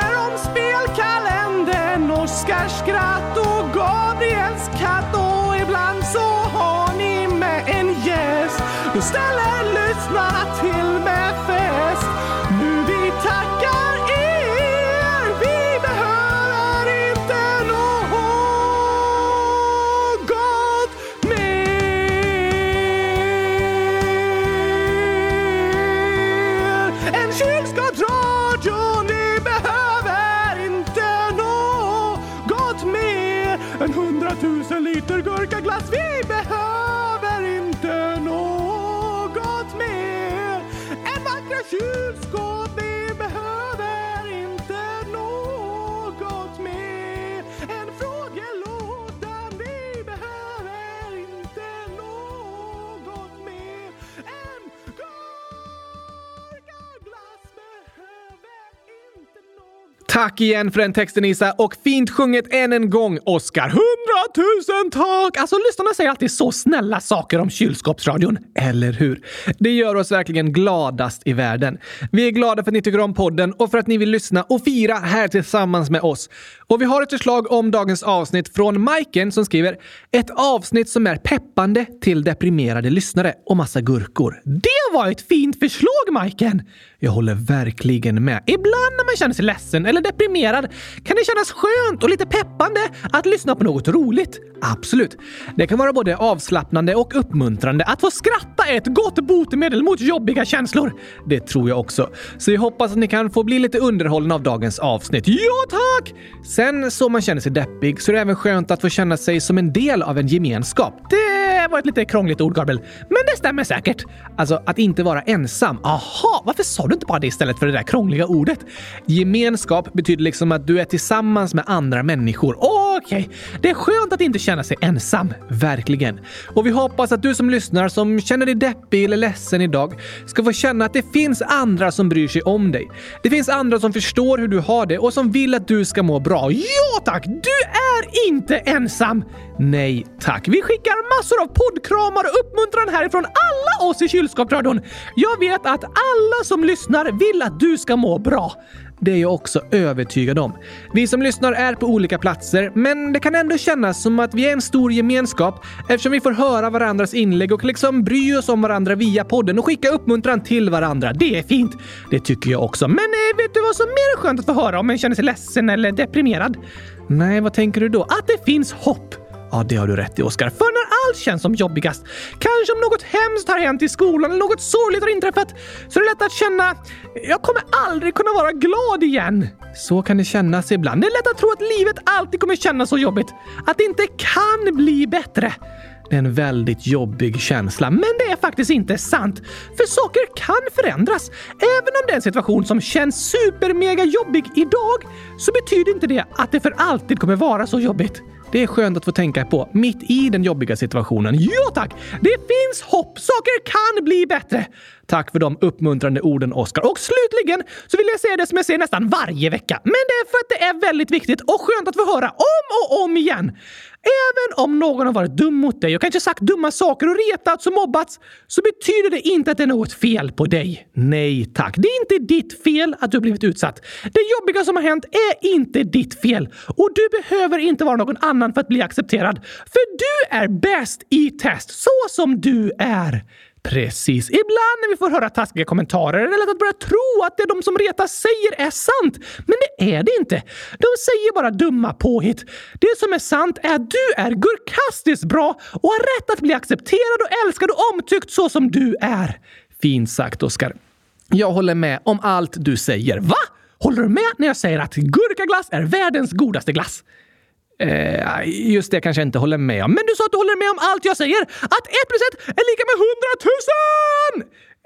Tack igen för den texten Isa och fint sjunget än en gång Oskar. Hundratusen tack! Alltså lyssnarna säger alltid så snälla saker om kylskåpsradion, eller hur? Det gör oss verkligen gladast i världen. Vi är glada för att ni tycker om podden och för att ni vill lyssna och fira här tillsammans med oss. Och vi har ett förslag om dagens avsnitt från Majken som skriver ett avsnitt som är peppande till deprimerade lyssnare och massa gurkor. Det var ett fint förslag Majken! Jag håller verkligen med. Ibland när man känner sig ledsen eller deprimerad kan det kännas skönt och lite peppande att lyssna på något roligt. Absolut. Det kan vara både avslappnande och uppmuntrande. Att få skratta är ett gott botemedel mot jobbiga känslor. Det tror jag också. Så jag hoppas att ni kan få bli lite underhållna av dagens avsnitt. Ja, tack! Sen så man känner sig deppig så är det även skönt att få känna sig som en del av en gemenskap. Det det var ett lite krångligt ord, Gabriel. Men det stämmer säkert. Alltså, att inte vara ensam. Aha, varför sa du inte bara det istället för det där krångliga ordet? Gemenskap betyder liksom att du är tillsammans med andra människor. Okej, det är skönt att inte känna sig ensam. Verkligen. Och vi hoppas att du som lyssnar som känner dig deppig eller ledsen idag ska få känna att det finns andra som bryr sig om dig. Det finns andra som förstår hur du har det och som vill att du ska må bra. Ja tack! Du är inte ensam! Nej tack. Vi skickar massor av poddkramar och uppmuntran härifrån alla oss i kylskåpsradion. Jag vet att alla som lyssnar vill att du ska må bra. Det är jag också övertygad om. Vi som lyssnar är på olika platser, men det kan ändå kännas som att vi är en stor gemenskap eftersom vi får höra varandras inlägg och liksom bry oss om varandra via podden och skicka uppmuntran till varandra. Det är fint! Det tycker jag också. Men eh, vet du vad som mer är skönt att få höra om en känner sig ledsen eller deprimerad? Nej, vad tänker du då? Att det finns hopp! Ja, det har du rätt i, Oskar. För när allt känns som jobbigast, kanske om något hemskt har hänt i skolan eller något sorgligt har inträffat, så är det lätt att känna jag kommer aldrig kunna vara glad igen. Så kan det kännas ibland. Det är lätt att tro att livet alltid kommer kännas så jobbigt. Att det inte kan bli bättre. Det är en väldigt jobbig känsla, men det är faktiskt inte sant. För saker kan förändras. Även om det är en situation som känns supermega jobbig idag så betyder inte det att det för alltid kommer vara så jobbigt. Det är skönt att få tänka på mitt i den jobbiga situationen. Ja tack! Det finns hopp! Saker kan bli bättre! Tack för de uppmuntrande orden, Oskar. Och slutligen så vill jag säga det som jag säger nästan varje vecka. Men det är för att det är väldigt viktigt och skönt att få höra om och om igen. Även om någon har varit dum mot dig och kanske sagt dumma saker och retats och mobbats så betyder det inte att det är något fel på dig. Nej tack, det är inte ditt fel att du har blivit utsatt. Det jobbiga som har hänt är inte ditt fel och du behöver inte vara någon annan för att bli accepterad. För du är bäst i test, så som du är. Precis. Ibland när vi får höra taskiga kommentarer är det lätt att börja tro att det de som retas säger är sant. Men det är det inte. De säger bara dumma påhitt. Det som är sant är att du är gurkastiskt bra och har rätt att bli accepterad och älskad och omtyckt så som du är. Fint sagt, Oskar. Jag håller med om allt du säger. Va? Håller du med när jag säger att gurkaglass är världens godaste glass? Eh, just det kanske jag inte håller med om. Men du sa att du håller med om allt jag säger! Att 1 plus 1 är lika med hundratusen!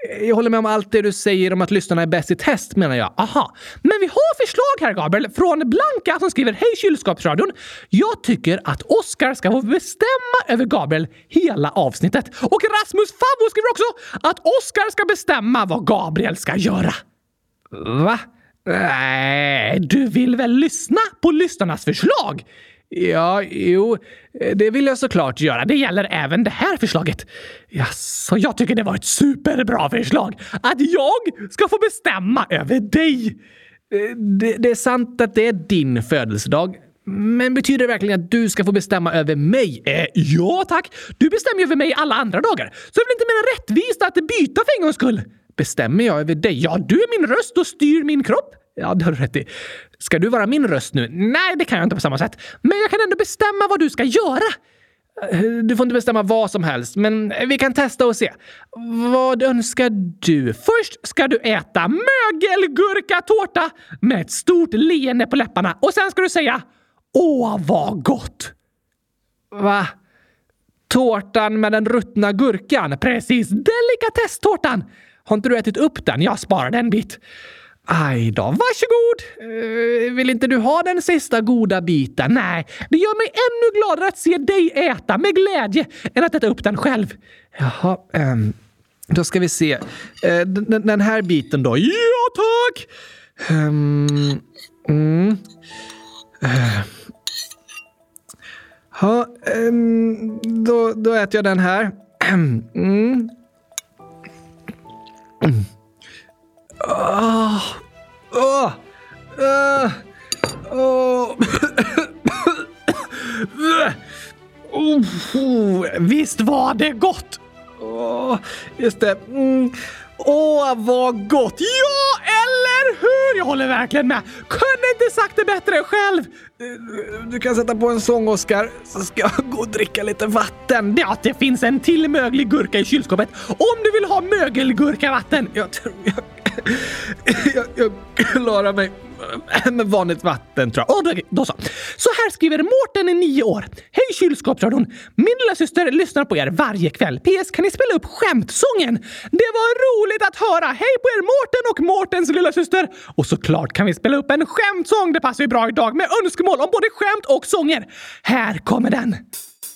Eh, jag håller med om allt det du säger om att lyssnarna är bäst i test, menar jag. Aha. Men vi har förslag här, Gabriel, från Blanka som skriver Hej kylskåpsradion! Jag tycker att Oscar ska få bestämma över Gabriel hela avsnittet. Och Rasmus Favvo skriver också att Oscar ska bestämma vad Gabriel ska göra. Va? Nej, du vill väl lyssna på lyssnarnas förslag? Ja, jo, eh, det vill jag såklart göra. Det gäller även det här förslaget. Ja, så jag tycker det var ett superbra förslag. Att jag ska få bestämma över dig. Eh, det, det är sant att det är din födelsedag. Men betyder det verkligen att du ska få bestämma över mig? Eh, ja tack! Du bestämmer ju över mig alla andra dagar. Så det är väl inte mer rättvist att byta för en gångs skull? Bestämmer jag över dig? Ja, du är min röst och styr min kropp. Ja, det har du rätt i. Ska du vara min röst nu? Nej, det kan jag inte på samma sätt. Men jag kan ändå bestämma vad du ska göra. Eh, du får inte bestämma vad som helst, men vi kan testa och se. Vad önskar du? Först ska du äta mögelgurkatårta med ett stort leende på läpparna och sen ska du säga Åh, vad gott! Va? Tårtan med den ruttna gurkan? Precis, delikatesstårtan! Har inte du ätit upp den? Jag sparade en bit. Aj då, varsågod! Uh, vill inte du ha den sista goda biten? Nej, det gör mig ännu gladare att se dig äta med glädje än att äta upp den själv. Jaha, um, då ska vi se. Eh, uh, den, den, här biten då. Ja, tack! Um, mm. Uh. Ha, um, då, då äter jag den här. Mm. Mm. Oh. Oh. Uh. Oh. oh. Visst var det gott? Oh. Just det. Mm. Åh, vad gott! Ja, eller hur? Jag håller verkligen med. Kunde inte sagt det bättre själv. Du kan sätta på en sång, Oskar, så ska jag gå och dricka lite vatten. Ja, det finns en till möglig gurka i kylskåpet. Om du vill ha mögelgurkavatten. Jag tror jag jag, jag klarar mig med vanligt vatten tror jag. Oh, då, så. Så här skriver Mårten i nio år. Hej kylskåpsradion! Min lilla syster lyssnar på er varje kväll. PS, kan ni spela upp skämtsången? Det var roligt att höra! Hej på er Mårten och Mårtens lilla syster. Och såklart kan vi spela upp en skämtsång. Det passar ju bra idag med önskemål om både skämt och sånger. Här kommer den!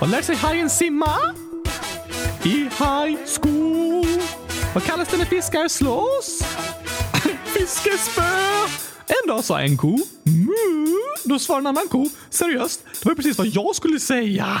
Vad lär sig hajen simma? I hajsko? Vad kallas det när fiskar slåss? Fiskespö. En dag sa en ko mu. Då svarade en annan ko. Seriöst? Det var precis vad jag skulle säga.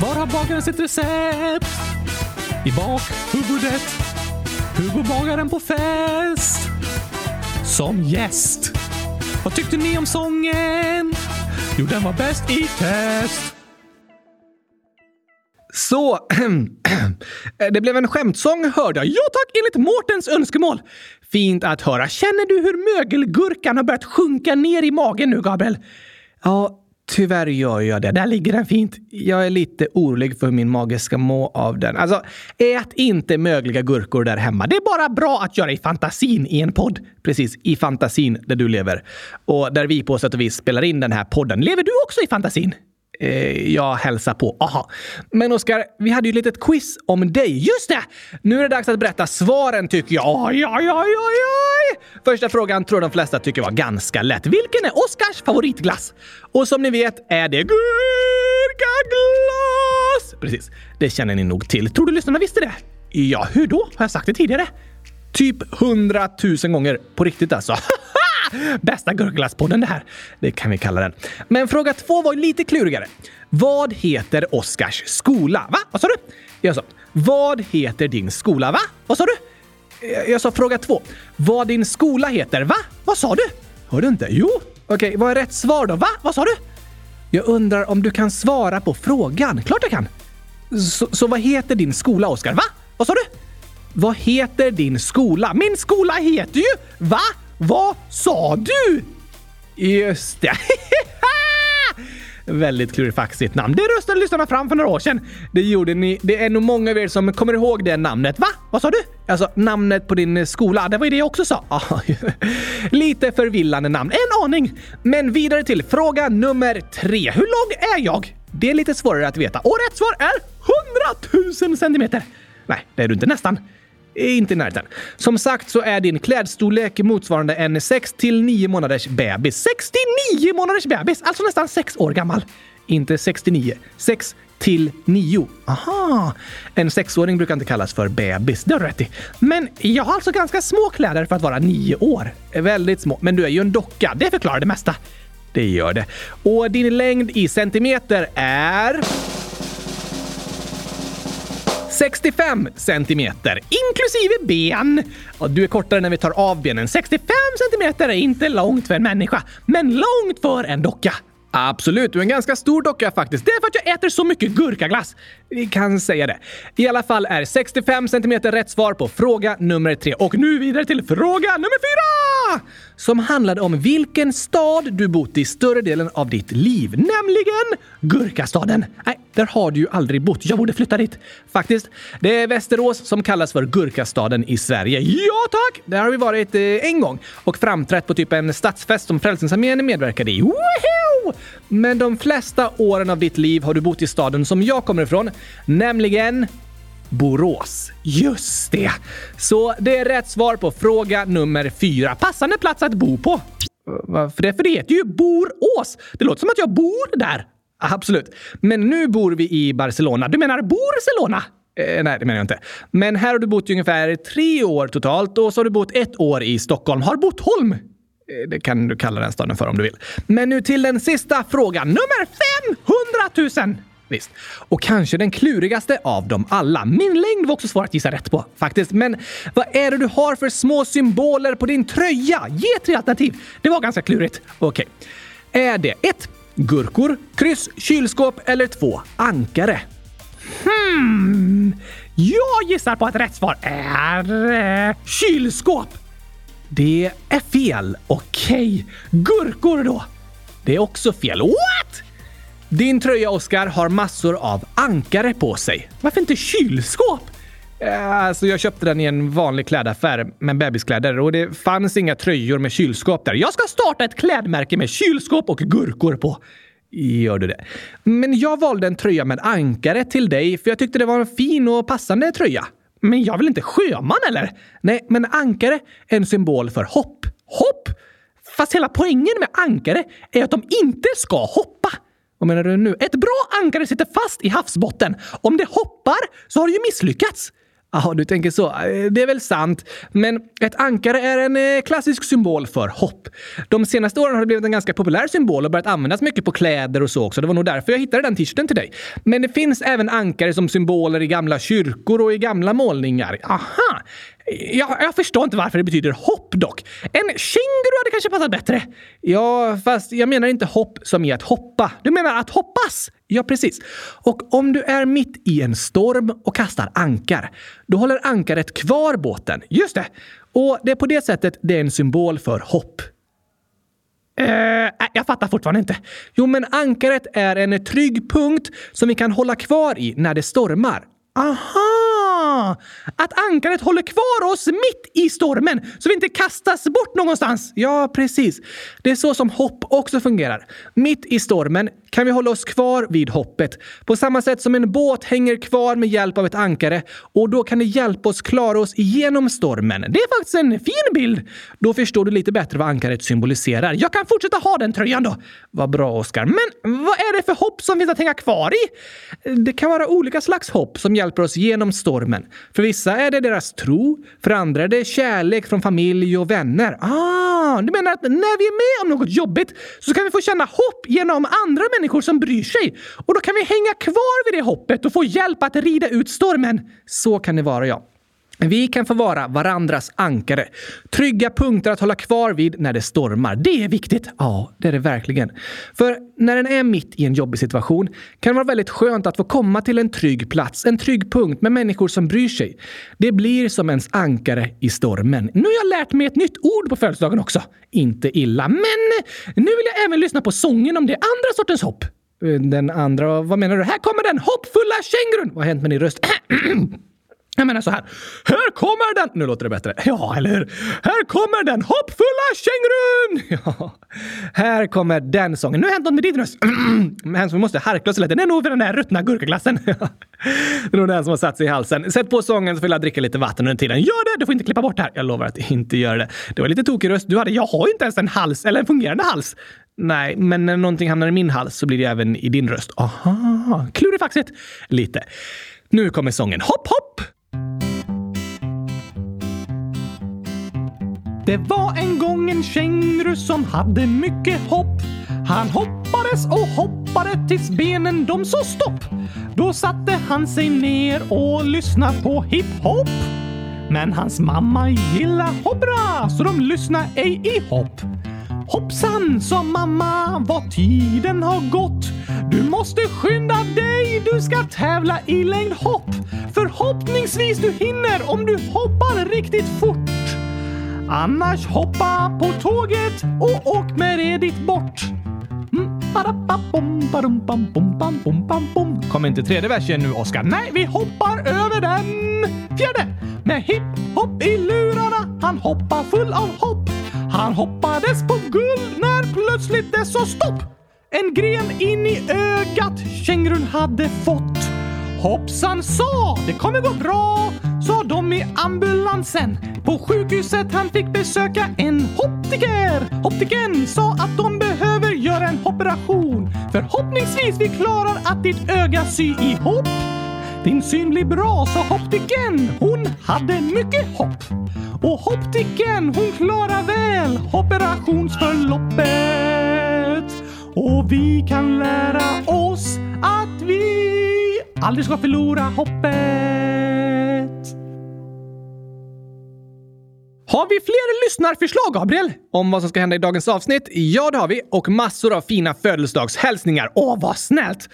Var har bagaren sitt recept? I bakhuvudet. Hur bagaren på fest? Som gäst. Vad tyckte ni om sången? Jo, den var bäst i test. Så, det blev en skämtsång hörde jag. Ja tack, enligt Mårtens önskemål. Fint att höra. Känner du hur mögelgurkan har börjat sjunka ner i magen nu, Gabriel? Ja, Tyvärr gör jag det. Där ligger den fint. Jag är lite orolig för hur min mage ska må av den. Alltså, ät inte mögliga gurkor där hemma. Det är bara bra att göra i fantasin i en podd. Precis, i fantasin där du lever. Och där vi på sätt och vis spelar in den här podden. Lever du också i fantasin? Eh, jag hälsar på. Aha. Men Oskar, vi hade ju ett litet quiz om dig. Just det! Nu är det dags att berätta svaren tycker jag. Oj, oj, oj, oj, oj! Första frågan tror de flesta tycker var ganska lätt. Vilken är Oskars favoritglass? Och som ni vet är det gurkaglass! Precis, det känner ni nog till. Tror du lyssnarna visste det? Ja, hur då? Har jag sagt det tidigare? Typ hundratusen gånger. På riktigt alltså. Bästa gurkaglasspodden det här. Det kan vi kalla den. Men fråga två var lite klurigare. Vad heter Oskars skola? Va? Vad sa du? Jag sa, vad heter din skola? Va? Vad sa du? Jag sa fråga två. Vad din skola heter? Va? Vad sa du? Hör du inte? Jo. Okej, okay, vad är rätt svar då? Va? Vad sa du? Jag undrar om du kan svara på frågan. Klart jag kan. Så, så vad heter din skola, Oskar? Va? Vad sa du? Vad heter din skola? Min skola heter ju... Va? Vad sa du? Just det. Väldigt klurifaxigt namn. Det röstade lyssnarna fram för några år sedan. Det gjorde ni. Det är nog många av er som kommer ihåg det namnet. Va? Vad sa du? Alltså namnet på din skola. Det var ju det jag också sa. Lite förvillande namn. En aning. Men vidare till fråga nummer tre. Hur lång är jag? Det är lite svårare att veta. Och rätt svar är 100 000 centimeter. Nej, det är du inte nästan inte i närheten. Som sagt så är din klädstorlek motsvarande en 6 till 9 månaders bebis. 69 månaders bebis! Alltså nästan 6 år gammal. Inte 69. 6 till 9. Aha! En sexåring brukar inte kallas för bebis, det har du rätt i. Men jag har alltså ganska små kläder för att vara 9 år. Väldigt små. Men du är ju en docka, det förklarar det mesta. Det gör det. Och din längd i centimeter är... 65 centimeter, inklusive ben. Och du är kortare när vi tar av benen. 65 centimeter är inte långt för en människa, men långt för en docka. Absolut, du är en ganska stor docka faktiskt. Det är för att jag äter så mycket gurkaglass. Vi kan säga det. I alla fall är 65 centimeter rätt svar på fråga nummer tre. Och nu vidare till fråga nummer fyra! Som handlade om vilken stad du bott i större delen av ditt liv, nämligen Gurkastaden. Nej, där har du ju aldrig bott. Jag borde flytta dit. Faktiskt. Det är Västerås som kallas för Gurkastaden i Sverige. Ja tack! Där har vi varit eh, en gång och framträtt på typ en stadsfest som Frälsningsarmén medverkade i. Woho! Men de flesta åren av ditt liv har du bott i staden som jag kommer ifrån, nämligen Borås. Just det! Så det är rätt svar på fråga nummer fyra. Passande plats att bo på. Varför det? För det heter ju Borås. Det låter som att jag bor där. Absolut. Men nu bor vi i Barcelona. Du menar Barcelona? Eh, nej, det menar jag inte. Men här har du bott i ungefär tre år totalt och så har du bott ett år i Stockholm. Har Bottholm? Eh, det kan du kalla den staden för om du vill. Men nu till den sista frågan. Nummer 500 000! Visst. Och kanske den klurigaste av dem alla. Min längd var också svår att gissa rätt på, faktiskt. Men vad är det du har för små symboler på din tröja? Ge tre alternativ. Det var ganska klurigt. Okej. Är det 1. Gurkor, kryss, kylskåp eller 2. Ankare? Hmm. Jag gissar på att rätt svar är eh, kylskåp. Det är fel. Okej. Gurkor då? Det är också fel. What? Din tröja, Oskar, har massor av ankare på sig. Varför inte kylskåp? Eh, alltså, jag köpte den i en vanlig klädaffär med bebiskläder och det fanns inga tröjor med kylskåp där. Jag ska starta ett klädmärke med kylskåp och gurkor på. Gör du det? Men jag valde en tröja med ankare till dig för jag tyckte det var en fin och passande tröja. Men jag vill inte sjöman eller? Nej, men ankare är en symbol för hopp. Hopp? Fast hela poängen med ankare är att de inte ska hoppa. Vad menar du nu? Ett bra ankare sitter fast i havsbotten. Om det hoppar så har det ju misslyckats. Ja, du tänker så. Eh, det är väl sant. Men ett ankare är en eh, klassisk symbol för hopp. De senaste åren har det blivit en ganska populär symbol och börjat användas mycket på kläder och så också. Det var nog därför jag hittade den t-shirten till dig. Men det finns även ankare som symboler i gamla kyrkor och i gamla målningar. Aha! Jag, jag förstår inte varför det betyder hopp dock. En känguru hade kanske passat bättre. Ja, fast jag menar inte hopp som i att hoppa. Du menar att hoppas? Ja, precis. Och om du är mitt i en storm och kastar ankar, då håller ankaret kvar båten. Just det! Och det är på det sättet det är en symbol för hopp. Eh, jag fattar fortfarande inte. Jo, men ankaret är en trygg punkt som vi kan hålla kvar i när det stormar. Aha! Att ankaret håller kvar oss mitt i stormen så vi inte kastas bort någonstans. Ja, precis. Det är så som hopp också fungerar. Mitt i stormen kan vi hålla oss kvar vid hoppet. På samma sätt som en båt hänger kvar med hjälp av ett ankare och då kan det hjälpa oss klara oss igenom stormen. Det är faktiskt en fin bild. Då förstår du lite bättre vad ankaret symboliserar. Jag kan fortsätta ha den tröjan då. Vad bra, Oskar. Men vad är det för hopp som finns att hänga kvar i? Det kan vara olika slags hopp som hjälper oss genom stormen. För vissa är det deras tro, för andra är det kärlek från familj och vänner. Ah, du menar att när vi är med om något jobbigt så kan vi få känna hopp genom andra människor som bryr sig. Och då kan vi hänga kvar vid det hoppet och få hjälp att rida ut stormen. Så kan det vara, ja. Vi kan få vara varandras ankare. Trygga punkter att hålla kvar vid när det stormar. Det är viktigt. Ja, det är det verkligen. För när en är mitt i en jobbig situation kan det vara väldigt skönt att få komma till en trygg plats, en trygg punkt med människor som bryr sig. Det blir som ens ankare i stormen. Nu har jag lärt mig ett nytt ord på födelsedagen också. Inte illa, men nu vill jag även lyssna på sången om det andra sortens hopp. Eh, den andra, vad menar du? Här kommer den hoppfulla kängurun! Vad har hänt med din röst? Jag menar så här. Här kommer den! Nu låter det bättre. Ja, eller hur? Här kommer den hoppfulla kängurun! Ja, här kommer den sången. Nu har hänt något med din röst. Men vi måste harkla oss lite. Det är nog för den där ruttna gurkaglassen. det är nog den som har satt sig i halsen. Sätt på sången så vill jag dricka lite vatten under tiden. Gör det! Du får inte klippa bort det här. Jag lovar att inte göra det. Det var lite tokig röst du hade. Jag har ju inte ens en hals, eller en fungerande hals. Nej, men när någonting hamnar i min hals så blir det även i din röst. Aha, klurifaxigt. Lite. Nu kommer sången Hopp hopp! Det var en gång en känguru som hade mycket hopp. Han hoppades och hoppade tills benen de sa stopp. Då satte han sig ner och lyssnade på hiphop. Men hans mamma gillar hoppra så de lyssnade ej i hopp. Hoppsan, sa mamma, vad tiden har gått. Du måste skynda dig, du ska tävla i längdhopp. Förhoppningsvis du hinner om du hoppar riktigt fort. Annars hoppa på tåget och åk med det dit bort. Mm, Kommer inte tredje versen nu, Oskar? Nej, vi hoppar över den! Fjärde! Med hipp hopp i lurarna, han hoppar full av hopp. Han hoppades på guld när plötsligt det sa stopp. En gren in i ögat kängurun hade fått. Hoppsan sa, det kommer gå bra, sa de i ambulansen. På sjukhuset han fick besöka en optiker. Optiken sa att de behöver göra en operation. Förhoppningsvis vi klarar att ditt öga sy ihop. Din syn blir bra, sa optiken. Hon hade mycket hopp. Och optiken, hon klarar väl operationsförloppet. Och vi kan lära oss att vi aldrig ska förlora hoppet. Har vi fler lyssnarförslag, Gabriel? Om vad som ska hända i dagens avsnitt? Ja, det har vi. Och massor av fina födelsedagshälsningar. Åh, vad snällt!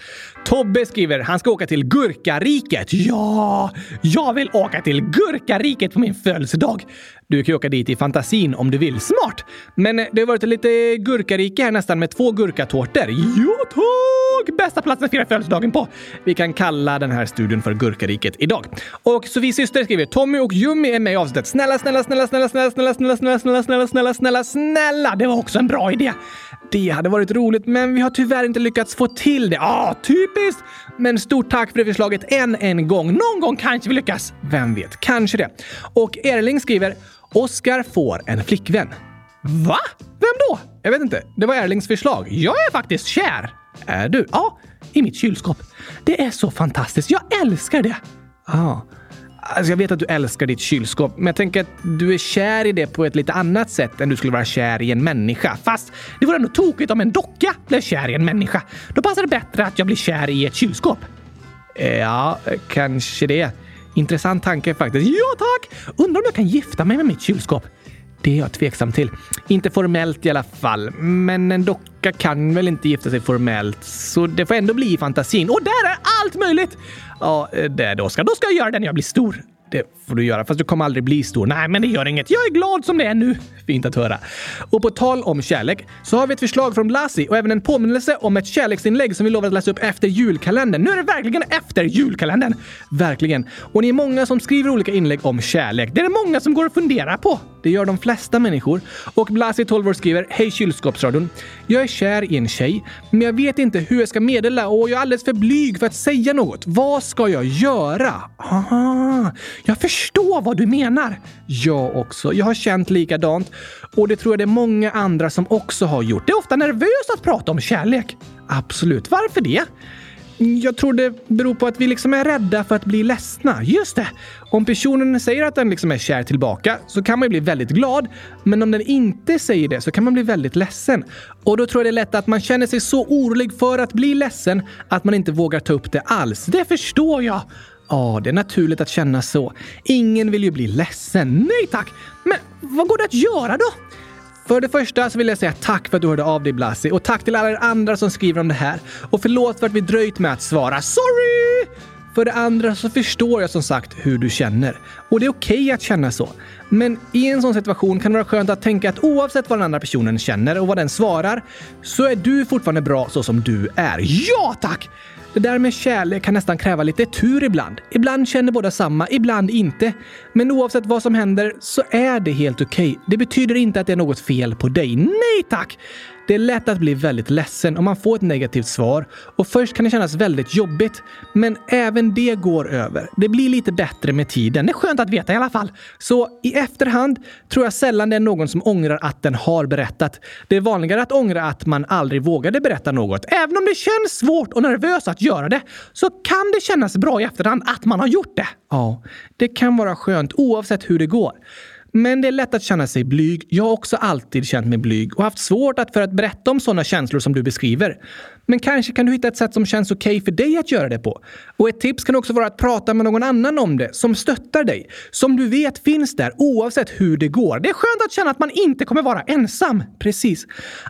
Tobbe skriver han ska åka till Gurkariket. Ja, jag vill åka till Gurkariket på min födelsedag. Du kan ju åka dit i fantasin om du vill. Smart! Men det har varit lite gurkarike här nästan med två gurkatårtor. Jo tack! Bästa platsen att fira födelsedagen på. Vi kan kalla den här studion för Gurkariket idag. Och Sofies syster skriver Tommy och Jummy är med i avsnittet. Snälla, snälla, snälla, snälla, snälla, snälla, snälla, snälla, snälla, snälla, snälla, snälla, snälla. Det var också en bra idé. Det hade varit roligt, men vi har tyvärr inte lyckats få till det. Ah, typiskt! Men stort tack för det förslaget än en gång. Någon gång kanske vi lyckas. Vem vet? Kanske det. Och Erling skriver Oskar får en flickvän. Va? Vem då? Jag vet inte. Det var Erlings förslag. Jag är faktiskt kär. Är du? Ja, i mitt kylskåp. Det är så fantastiskt. Jag älskar det. Ah. Alltså jag vet att du älskar ditt kylskåp, men jag tänker att du är kär i det på ett lite annat sätt än du skulle vara kär i en människa. Fast det vore ändå tokigt om en docka blev kär i en människa. Då passar det bättre att jag blir kär i ett kylskåp. Ja, kanske det. Intressant tanke faktiskt. Ja, tack! Undrar om jag kan gifta mig med mitt kylskåp? Det är jag tveksam till. Inte formellt i alla fall. Men en docka kan väl inte gifta sig formellt, så det får ändå bli i fantasin. Och där är allt möjligt! Ja, eh, det är det Oskar. Då ska jag göra det när jag blir stor. Det får du göra, fast du kommer aldrig bli stor. Nej, men det gör inget. Jag är glad som det är nu. Fint att höra. Och på tal om kärlek så har vi ett förslag från Lassie och även en påminnelse om ett kärleksinlägg som vi lovade att läsa upp efter julkalendern. Nu är det verkligen efter julkalendern! Verkligen. Och ni är många som skriver olika inlägg om kärlek. Det är det många som går att fundera på. Det gör de flesta människor. Och Blasi 12 skriver Hej kylskåpsradion. Jag är kär i en tjej, men jag vet inte hur jag ska meddela och jag är alldeles för blyg för att säga något. Vad ska jag göra? Aha, jag förstår vad du menar. Jag också. Jag har känt likadant och det tror jag det är många andra som också har gjort. Det är ofta nervöst att prata om kärlek. Absolut. Varför det? Mm, jag tror det beror på att vi liksom är rädda för att bli ledsna. Just det! Om personen säger att den liksom är kär tillbaka så kan man ju bli väldigt glad. Men om den inte säger det så kan man bli väldigt ledsen. Och då tror jag det är lätt att man känner sig så orolig för att bli ledsen att man inte vågar ta upp det alls. Det förstår jag! Ja, det är naturligt att känna så. Ingen vill ju bli ledsen. Nej tack! Men vad går det att göra då? För det första så vill jag säga tack för att du hörde av dig Blasi och tack till alla er andra som skriver om det här. Och förlåt för att vi dröjt med att svara. Sorry! För det andra så förstår jag som sagt hur du känner. Och det är okej okay att känna så. Men i en sån situation kan det vara skönt att tänka att oavsett vad den andra personen känner och vad den svarar så är du fortfarande bra så som du är. Ja tack! Det där med kärlek kan nästan kräva lite tur ibland. Ibland känner båda samma, ibland inte. Men oavsett vad som händer så är det helt okej. Okay. Det betyder inte att det är något fel på dig. Nej tack! Det är lätt att bli väldigt ledsen om man får ett negativt svar och först kan det kännas väldigt jobbigt. Men även det går över. Det blir lite bättre med tiden. Det är skönt att veta i alla fall. Så i efterhand tror jag sällan det är någon som ångrar att den har berättat. Det är vanligare att ångra att man aldrig vågade berätta något. Även om det känns svårt och nervöst att göra det så kan det kännas bra i efterhand att man har gjort det. Ja, det kan vara skönt oavsett hur det går. Men det är lätt att känna sig blyg. Jag har också alltid känt mig blyg och haft svårt att för att berätta om sådana känslor som du beskriver. Men kanske kan du hitta ett sätt som känns okej okay för dig att göra det på. Och ett tips kan också vara att prata med någon annan om det, som stöttar dig. Som du vet finns där oavsett hur det går. Det är skönt att känna att man inte kommer vara ensam. Precis.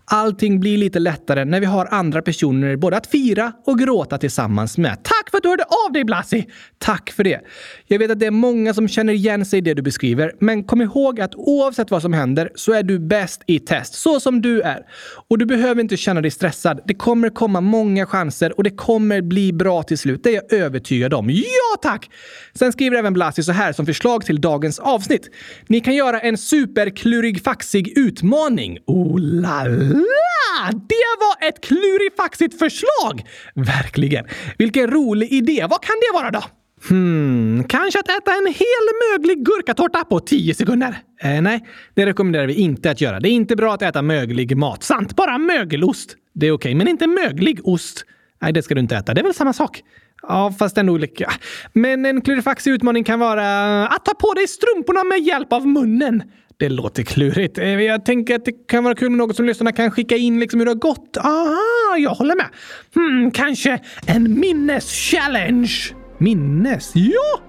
Allting blir lite lättare när vi har andra personer både att fira och gråta tillsammans med. Tack för att du hörde av dig Blasi! Tack för det. Jag vet att det är många som känner igen sig i det du beskriver, men kom ihåg ihåg att oavsett vad som händer så är du bäst i test, så som du är. Och du behöver inte känna dig stressad. Det kommer komma många chanser och det kommer bli bra till slut. Det är jag övertygad om. Ja tack! Sen skriver även Blasi så här som förslag till dagens avsnitt. Ni kan göra en superklurig faxig utmaning. Oh la la! Det var ett klurifaxigt förslag! Verkligen. Vilken rolig idé. Vad kan det vara då? Hmm, kanske att äta en hel möglig gurkatårta på 10 sekunder? Eh, nej, det rekommenderar vi inte att göra. Det är inte bra att äta möglig mat. Sant, bara mögelost. Det är okej, okay, men inte möglig ost. Nej, det ska du inte äta. Det är väl samma sak? Ja, fast ändå olika. Men en klurifaxig utmaning kan vara att ta på dig strumporna med hjälp av munnen. Det låter klurigt. Eh, jag tänker att det kan vara kul med något som lyssnarna kan skicka in liksom hur det har gått. Aha, jag håller med. Hmm, kanske en minnes-challenge. Minnes? Ja!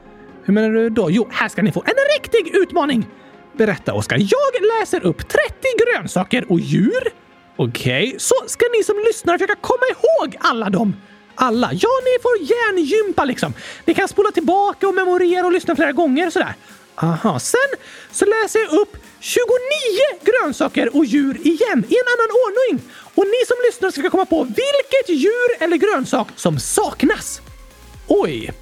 Hur menar du då? Jo, här ska ni få en riktig utmaning! Berätta, Oskar. Jag läser upp 30 grönsaker och djur. Okej, okay. så ska ni som lyssnar försöka komma ihåg alla dem. Alla? Ja, ni får hjärngympa liksom. Ni kan spola tillbaka och memorera och lyssna flera gånger och sådär. Aha, sen så läser jag upp 29 grönsaker och djur igen i en annan ordning. Och ni som lyssnar ska komma på vilket djur eller grönsak som saknas. Oj!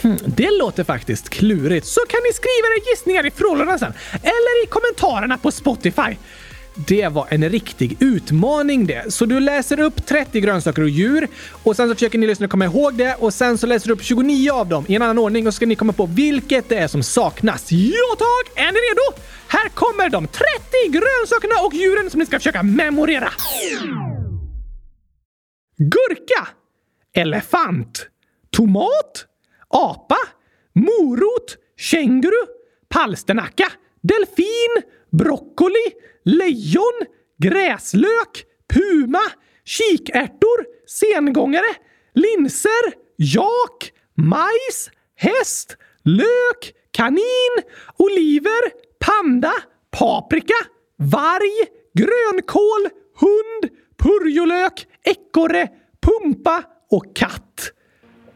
Det låter faktiskt klurigt. Så kan ni skriva era gissningar i frågorna sen. Eller i kommentarerna på Spotify. Det var en riktig utmaning det. Så du läser upp 30 grönsaker och djur och sen så försöker ni lyssna komma ihåg det och sen så läser du upp 29 av dem i en annan ordning och så ska ni komma på vilket det är som saknas. Ja tack! Är ni redo? Här kommer de 30 grönsakerna och djuren som ni ska försöka memorera. Gurka. Elefant. Tomat. Apa. Morot. Känguru. Palsternacka. Delfin. Broccoli lejon, gräslök, puma, kikärtor, sengångare, linser, jak, majs, häst, lök, kanin, oliver, panda, paprika, varg, grönkål, hund, purjolök, ekorre, pumpa och katt.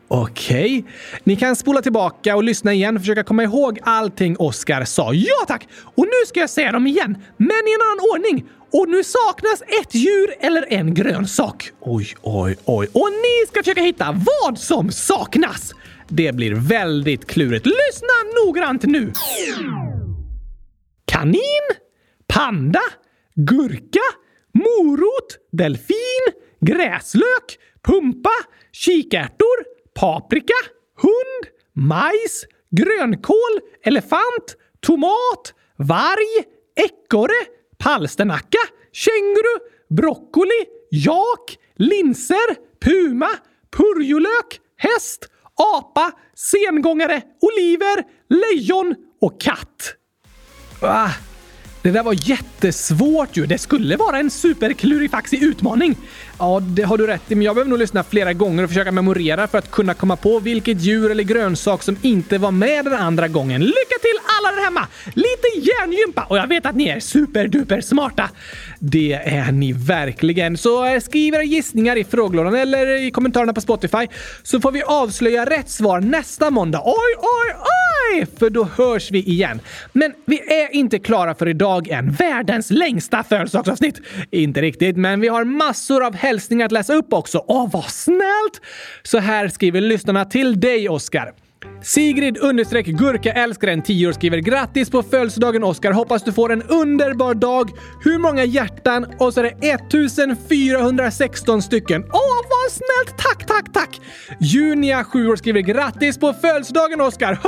Okej. Okay. Ni kan spola tillbaka och lyssna igen och försöka komma ihåg allting Oskar sa. Ja tack! Och nu ska jag säga dem igen, men i en annan ordning. Och nu saknas ett djur eller en grönsak. Oj, oj, oj. Och ni ska försöka hitta vad som saknas. Det blir väldigt klurigt. Lyssna noggrant nu. Kanin, panda, gurka, morot, delfin, gräslök, pumpa, kikärtor, paprika, hund, majs, grönkål, elefant, tomat, varg, ekorre, palsternacka, känguru, broccoli, jak, linser, puma, purjolök, häst, apa, sengångare, oliver, lejon och katt. Ah, det där var jättesvårt ju. Det skulle vara en superklurifaxig utmaning. Ja, det har du rätt i, men jag behöver nog lyssna flera gånger och försöka memorera för att kunna komma på vilket djur eller grönsak som inte var med den andra gången. Lycka till alla där hemma! Lite hjärngympa och jag vet att ni är superduper smarta. Det är ni verkligen. Så eh, skriv era gissningar i frågelådan eller i kommentarerna på Spotify så får vi avslöja rätt svar nästa måndag. Oj, oj, oj! För då hörs vi igen. Men vi är inte klara för idag än. Världens längsta födelsedagsavsnitt. Inte riktigt, men vi har massor av hälsningar att läsa upp också. Åh, vad snällt! Så här skriver lyssnarna till dig, Oskar. Sigrid understreck gurkaälskaren 10 år skriver grattis på födelsedagen Oskar. Hoppas du får en underbar dag. Hur många hjärtan? Och så är det 1416 stycken. Åh, vad snällt! Tack, tack, tack! Junia 7 år skriver grattis på födelsedagen Oskar. 100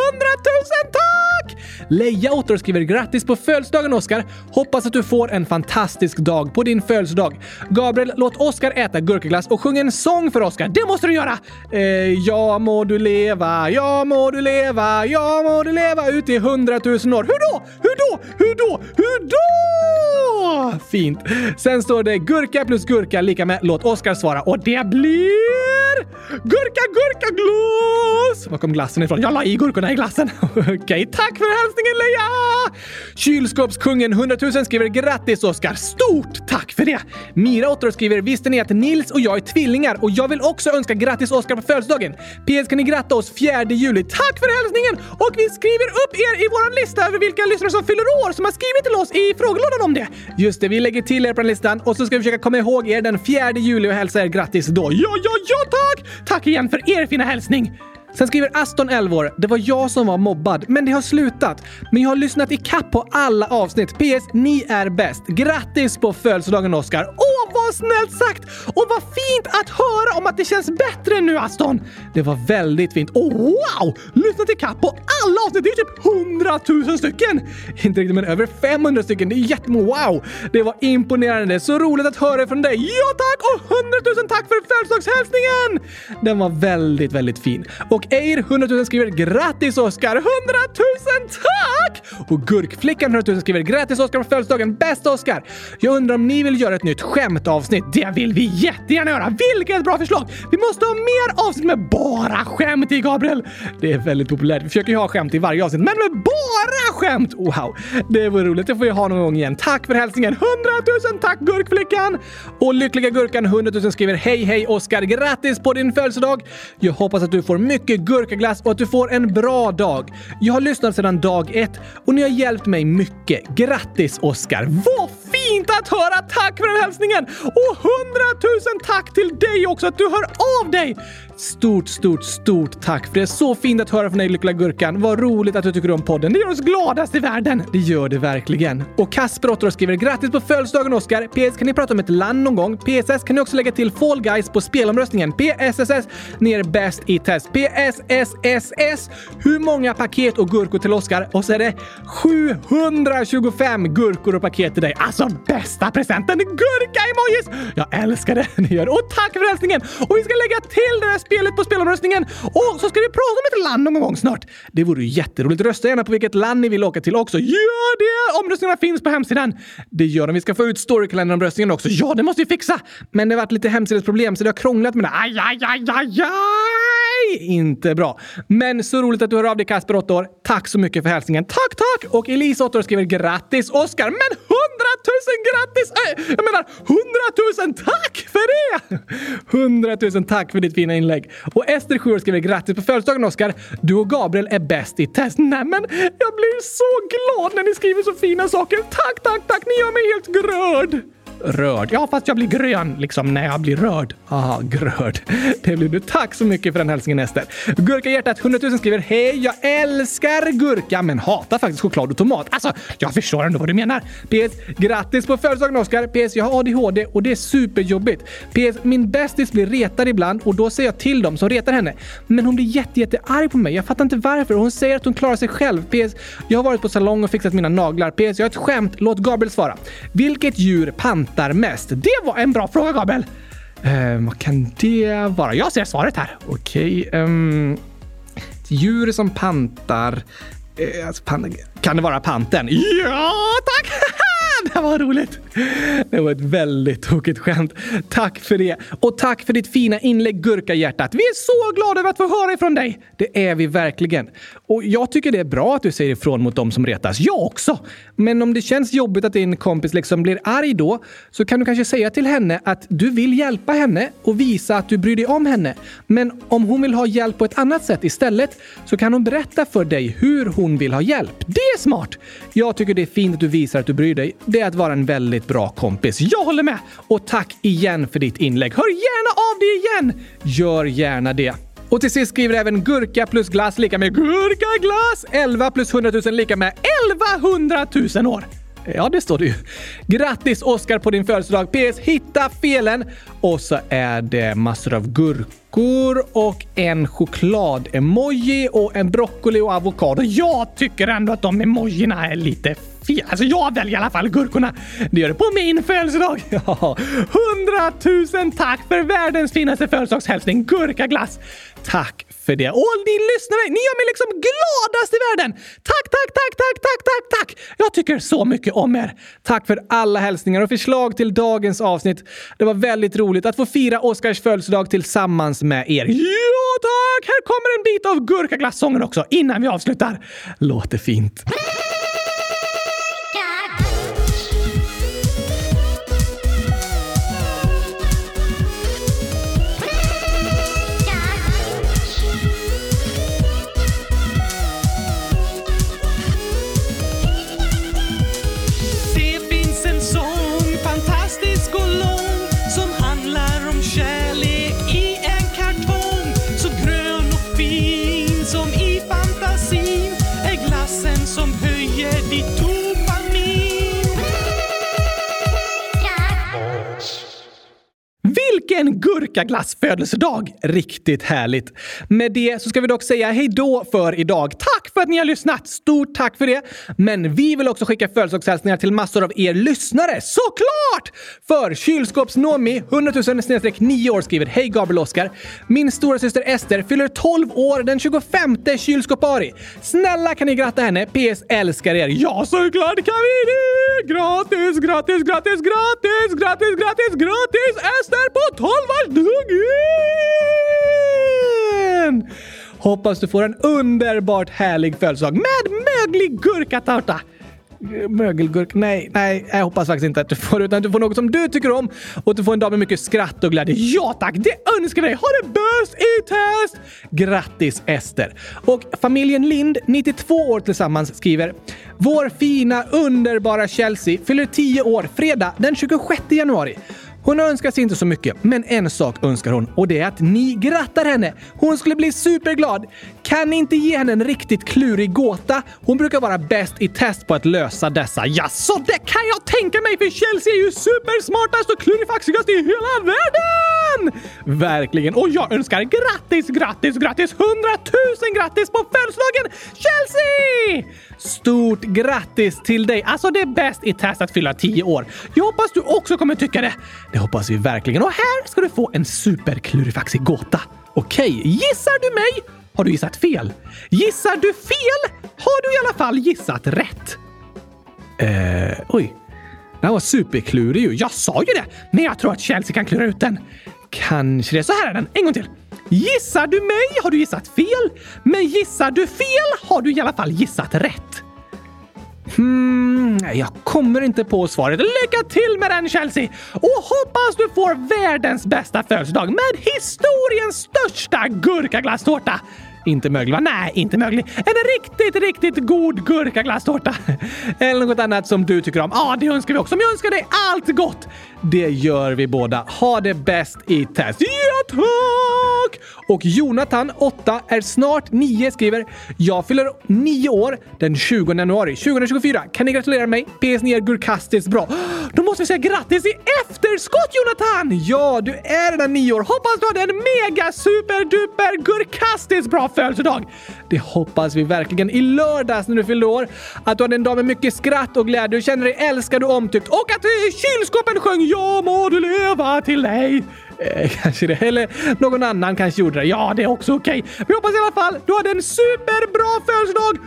000 tack! Leia 8 år skriver grattis på födelsedagen Oskar. Hoppas att du får en fantastisk dag på din födelsedag. Gabriel, låt Oskar äta gurkaglass och sjung en sång för Oskar. Det måste du göra! Eh, ja må du leva, ja må du leva, ja må du leva ut i hundratusen år. Hur då? Hur då? Hur då? Hur då? Fint. Sen står det gurka plus gurka lika med låt Oskar svara och det blir gurka gurka glass. Var kom glassen ifrån? Jag la i gurkorna i glassen. Okej, okay, tack för hälsningen Leia! Kylskåpskungen 100 000 skriver grattis Oskar. Stort tack för det! Mira 8 skriver visste ni att Nils och jag är tvillingar och jag vill också önska grattis Oskar på födelsedagen. PS kan ni gratta oss 4 juli. Tack för hälsningen! Och vi skriver upp er i vår lista över vilka lyssnare som fyller år som har skrivit till oss i frågelådan om det. Just det, vi lägger till er på den listan och så ska vi försöka komma ihåg er den 4 juli och hälsa er grattis då. Ja, ja, ja tack! Tack igen för er fina hälsning! Sen skriver Aston 11 år. Det var jag som var mobbad, men det har slutat. Men jag har lyssnat i kapp på alla avsnitt. PS. Ni är bäst. Grattis på födelsedagen Oscar. Åh, vad snällt sagt! Och vad fint att höra om att det känns bättre nu Aston! Det var väldigt fint. Oh, wow! Lyssnat i kapp på alla avsnitt. Det är typ 100 000 stycken! Inte riktigt, men över 500 stycken. Det är jättemånga. Wow! Det var imponerande. Så roligt att höra från dig. Ja tack! Och 100 000 tack för födelsedagshälsningen! Den var väldigt, väldigt fin. Och Eir 100 000 skriver grattis Oskar! 100 000 tack! Och Gurkflickan 100 000 skriver grattis Oskar på födelsedagen! Bästa Oskar! Jag undrar om ni vill göra ett nytt skämtavsnitt? Det vill vi jättegärna göra! Vilket bra förslag! Vi måste ha mer avsnitt med bara skämt i Gabriel! Det är väldigt populärt. Vi försöker ju ha skämt i varje avsnitt, men med bara skämt! Wow! Det vore roligt. Det får vi ha någon gång igen. Tack för hälsningen! 100 000 tack Gurkflickan! Och Lyckliga Gurkan 100 000 skriver hej hej Oskar! Grattis på din födelsedag! Jag hoppas att du får mycket gurkaglass och att du får en bra dag. Jag har lyssnat sedan dag ett och ni har hjälpt mig mycket. Grattis Oskar! Vad fint att höra! Tack för den hälsningen! Och hundratusen tack till dig också att du hör av dig! Stort, stort, stort tack för det är så fint att höra från dig Lyckliga Gurkan. Vad roligt att du tycker om podden. Det gör oss gladast i världen. Det gör det verkligen. Och Kasper Otto skriver grattis på födelsedagen Oskar. PS kan ni prata om ett land någon gång? PSS kan ni också lägga till Fall Guys på spelomröstningen. PSSS, ni är bäst i test. PSSSS, hur många paket och gurkor till Oskar? Och så är det 725 gurkor och paket till dig. Alltså Alltså, bästa presenten! Gurka-emojis! Jag älskar det ni gör. Och tack för hälsningen! Och vi ska lägga till det här spelet på spelomröstningen. Och så ska vi prata om ett land någon gång snart. Det vore ju jätteroligt. Rösta gärna på vilket land ni vill åka till också. Gör det! Omröstningarna finns på hemsidan. Det gör de. Vi ska få ut storykalendern-omröstningen också. Ja, det måste vi fixa! Men det har varit lite hemsidesproblem så det har krånglat med det. Aj, aj, aj, aj, aj! Är Inte bra. Men så roligt att du hör av dig Kasper, 8 år. Tack så mycket för hälsningen. Tack, tack! Och Elise, 8 år, skriver grattis Oskar. Men 100 000 grattis! Äh, jag menar 100 000 tack för det! 100 000 tack för ditt fina inlägg. Och Ester, 7 år, skriver grattis på födelsedagen Oskar. Du och Gabriel är bäst i test. Nämen, jag blir så glad när ni skriver så fina saker. Tack, tack, tack! Ni gör mig helt gröd! Rörd. Ja, fast jag blir grön liksom när jag blir rörd. Ah, grörd. Det blir du. Tack så mycket för den hälsningen Ester. Gurkahjärtat 100 000 skriver Hej, jag älskar gurka men hatar faktiskt choklad och tomat. Alltså, jag förstår ändå vad du menar. PS. Grattis på födelsedagen Oskar. PS. Jag har ADHD och det är superjobbigt. PS. Min bästis blir retad ibland och då säger jag till dem som retar henne. Men hon blir jätte, jätte arg på mig. Jag fattar inte varför. Hon säger att hon klarar sig själv. PS. Jag har varit på salong och fixat mina naglar. PS. Jag har ett skämt. Låt Gabriel svara. Vilket djur pantar mest? Det var en bra fråga, Gabriel. Eh, vad kan det vara? Jag ser svaret här. Okej. Okay, um, ett djur som pantar. Eh, alltså, pan kan det vara panten? Ja, tack! Det var roligt! Det var ett väldigt tokigt skämt. Tack för det. Och tack för ditt fina inlägg Gurkahjärtat. Vi är så glada över att få höra ifrån dig. Det är vi verkligen. Och jag tycker det är bra att du säger ifrån mot dem som retas. Jag också! Men om det känns jobbigt att din kompis liksom blir arg då, så kan du kanske säga till henne att du vill hjälpa henne och visa att du bryr dig om henne. Men om hon vill ha hjälp på ett annat sätt istället så kan hon berätta för dig hur hon vill ha hjälp. Det är smart! Jag tycker det är fint att du visar att du bryr dig. Det är att vara en väldigt bra kompis. Jag håller med! Och tack igen för ditt inlägg. Hör gärna av dig igen! Gör gärna det. Och till sist skriver även gurka plus glass lika med gurkaglass. 11 plus 100 000 lika med 1100 000 år. Ja, det står det ju. Grattis Oskar på din födelsedag! PS. Hitta felen! Och så är det massor av gurkor och en choklad-emoji och en broccoli och avokado. Jag tycker ändå att de emojierna är lite fel. Alltså jag väljer i alla fall gurkorna. Det gör det på min födelsedag. Ja, hundratusen tack för världens finaste födelsedagshälsning, gurkaglass. Tack för det. Och ni lyssnare, ni gör mig liksom gladast i världen! Tack, tack, tack, tack, tack, tack, tack! Jag tycker så mycket om er. Tack för alla hälsningar och förslag till dagens avsnitt. Det var väldigt roligt att få fira Oscars födelsedag tillsammans med er. Ja, tack! Här kommer en bit av gurkaglassången också innan vi avslutar. Låter fint. Vilken gurkaglass födelsedag! Riktigt härligt. Med det så ska vi dock säga hej då för idag. Tack för att ni har lyssnat! Stort tack för det! Men vi vill också skicka födelsedagshälsningar till massor av er lyssnare. Såklart! För kylskåpsnomi 100 000 9 år, skriver Hej Gabriel Oskar. Min stora syster Ester fyller 12 år den 25 kylskåpari. Snälla kan ni gratta henne? PS älskar er. Ja, såklart kan vi det! Gratis, gratis, gratis, gratis, gratis, gratis, gratis Ester på 12-årsdagen! Hoppas du får en underbart härlig födelsedag med möglig gurkatårta. Mögelgurk? Nej, nej, jag hoppas faktiskt inte att du får utan att du får något som du tycker om och att du får en dag med mycket skratt och glädje. Ja tack, det önskar vi dig! Ha det bäst i test! Grattis Ester! Och familjen Lind, 92 år tillsammans, skriver Vår fina, underbara Chelsea fyller 10 år fredag den 26 januari. Hon önskar sig inte så mycket, men en sak önskar hon och det är att ni grattar henne. Hon skulle bli superglad. Kan ni inte ge henne en riktigt klurig gåta? Hon brukar vara bäst i test på att lösa dessa. Jaså? det kan jag tänka mig för Chelsea är ju supersmartast och klurifaxigast i hela världen! Verkligen. Och jag önskar grattis, grattis, grattis, hundratusen grattis på födelsedagen Chelsea! Stort grattis till dig! Alltså det är bäst i test att fylla 10 år. Jag hoppas du också kommer tycka det. Det hoppas vi verkligen. Och här ska du få en superklurifaxig gåta. Okej, gissar du mig? Har du gissat fel? Gissar du fel? Har du i alla fall gissat rätt? Eh, oj. Den var superklurig ju. Jag sa ju det! Men jag tror att Chelsea kan klura ut den. Kanske det. Så här är den. En gång till. Gissar du mig har du gissat fel. Men gissar du fel har du i alla fall gissat rätt. Hmm, jag kommer inte på svaret. Lycka till med den Chelsea! Och hoppas du får världens bästa födelsedag med historiens största gurkaglasstårta! Inte möglig va? Nej, inte möglig. En riktigt, riktigt god gurkaglasstårta. Eller något annat som du tycker om. Ja, det önskar vi också. Men jag önskar dig allt gott! Det gör vi båda. Ha det bäst i test. Ja, tack! Och Jonathan, 8, är snart 9, skriver “Jag fyller 9 år den 20 januari 2024. Kan ni gratulera mig? PS9 är gurkastiskt bra. Då måste vi säga grattis i efterskott Jonathan! Ja, du är redan 9 år. Hoppas du hade en mega super duper gurkastiskt bra födelsedag. Det hoppas vi verkligen i lördags när du fyllde år. Att du hade en dag med mycket skratt och glädje och känner dig älskad och omtyckt och att kylskåpen sjöng “Ja må du leva till dig”. Eh, kanske det. Eller någon annan kanske gjorde det. Ja, det är också okej. Okay. Vi hoppas i alla fall du hade en superbra födelsedag!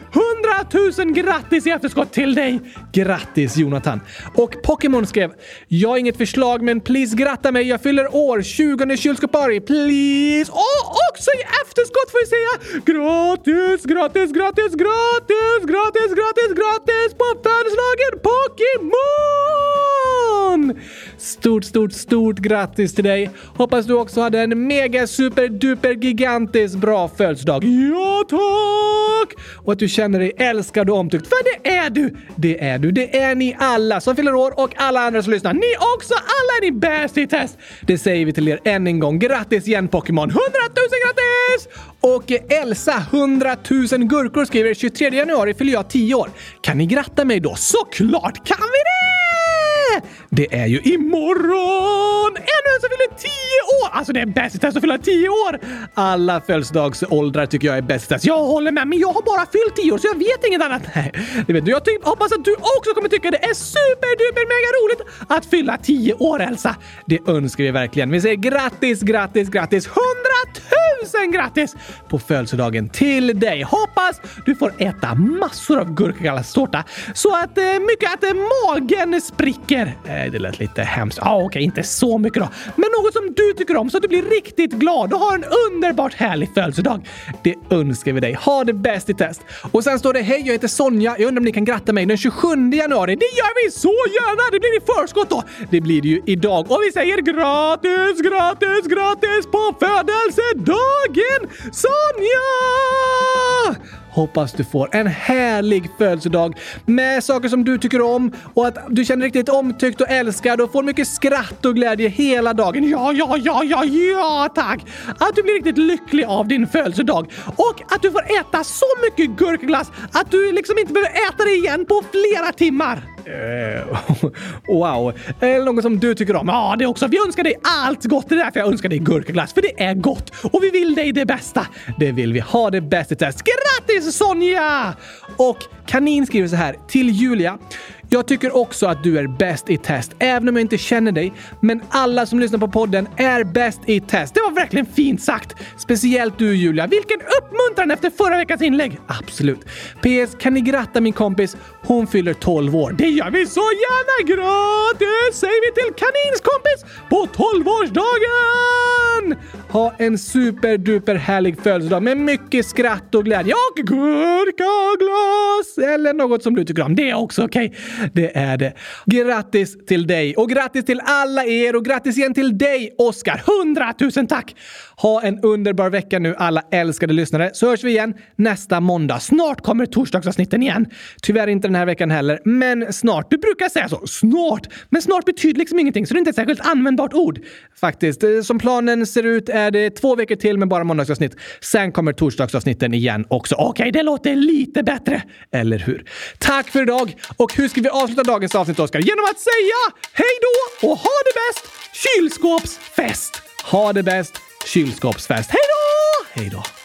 100 000 grattis i efterskott till dig! Grattis Jonathan! Och Pokémon skrev “Jag har inget förslag men please gratta mig. Jag fyller år 20 kylskåpari. Please!” Och också i efterskott får vi säga “Gratis, gratis, gratis, gratis, gratis, gratis, gratis på födelsedagen Pokémon!” Stort, stort, stort grattis till dig! Hoppas du också hade en mega super duper gigantisk bra födelsedag. Ja tack! Och att du känner dig älskad och omtyckt. För det är du! Det är du. Det är ni alla som fyller år och alla andra som lyssnar. Ni också! Alla är ni bäst i test! Det säger vi till er än en gång. Grattis igen Pokémon! 100 000 grattis! Och Elsa, 100 000 gurkor, skriver 23 januari fyller jag 10 år. Kan ni gratta mig då? Såklart kan vi det! Det är ju imorgon! Ännu en som fyller 10 år! Alltså det är bäst i test att fylla 10 år! Alla födelsedagsåldrar tycker jag är bäst i test. Jag håller med, men jag har bara fyllt 10 år så jag vet inget annat. Nej, det vet du. Jag typ, hoppas att du också kommer tycka det är superduper mega roligt att fylla 10 år Elsa. Det önskar vi verkligen. Vi säger grattis, grattis, grattis! 100 tusen grattis på födelsedagen till dig! Hoppas du får äta massor av gurkaglasstårta så att eh, mycket att eh, magen spricker. Eh, det lät lite hemskt. Ja, ah, okej, okay, inte så mycket då. Men något som du tycker om så att du blir riktigt glad och har en underbart härlig födelsedag. Det önskar vi dig. Ha det bäst i test! Och sen står det Hej, jag heter Sonja. Jag undrar om ni kan gratta mig den 27 januari. Det gör vi så gärna! Det blir i förskott då. Det blir det ju idag. Och vi säger gratis, gratis, gratis på födelsedagen Sonja! Hoppas du får en härlig födelsedag med saker som du tycker om och att du känner riktigt omtyckt och älskad och får mycket skratt och glädje hela dagen. Ja, ja, ja, ja, ja, tack! Att du blir riktigt lycklig av din födelsedag och att du får äta så mycket gurkglass att du liksom inte behöver äta det igen på flera timmar. Uh, wow. Eller något som du tycker om? Ja, det också. Vi önskar dig allt gott. Det är därför jag önskar dig gurkaglass, för det är gott. Och vi vill dig det bästa. Det vill vi. Ha det bäst i test. Grattis Sonja! Och Kanin skriver så här till Julia. Jag tycker också att du är bäst i test, även om jag inte känner dig. Men alla som lyssnar på podden är bäst i test. Det var verkligen fint sagt! Speciellt du Julia. Vilken uppmuntran efter förra veckans inlägg! Absolut. PS. Kan ni gratta min kompis? Hon fyller 12 år. Det gör vi så gärna! Gratis säger vi till Kanins kompis på 12-årsdagen! Ha en superduper härlig födelsedag med mycket skratt och glädje och gurkaglas! Eller något som du tycker om. Det är också okej. Okay. Det är det. Grattis till dig och grattis till alla er och grattis igen till dig, Oskar. Hundratusen tack! Ha en underbar vecka nu alla älskade lyssnare så hörs vi igen nästa måndag. Snart kommer torsdagsavsnitten igen. Tyvärr inte den här veckan heller, men snart. Du brukar säga så. Snart! Men snart betyder liksom ingenting så det är inte ett särskilt användbart ord. Faktiskt. Eh, som planen ser ut är det två veckor till med bara måndagsavsnitt. Sen kommer torsdagsavsnitten igen också. Okej, okay, det låter lite bättre. Eller hur? Tack för idag! Och hur ska vi avsluta dagens avsnitt, Oskar? Genom att säga hej då och ha det bäst! Kylskåpsfest! Ha det bäst! Kylskåpsfest. Hej då! Hej då!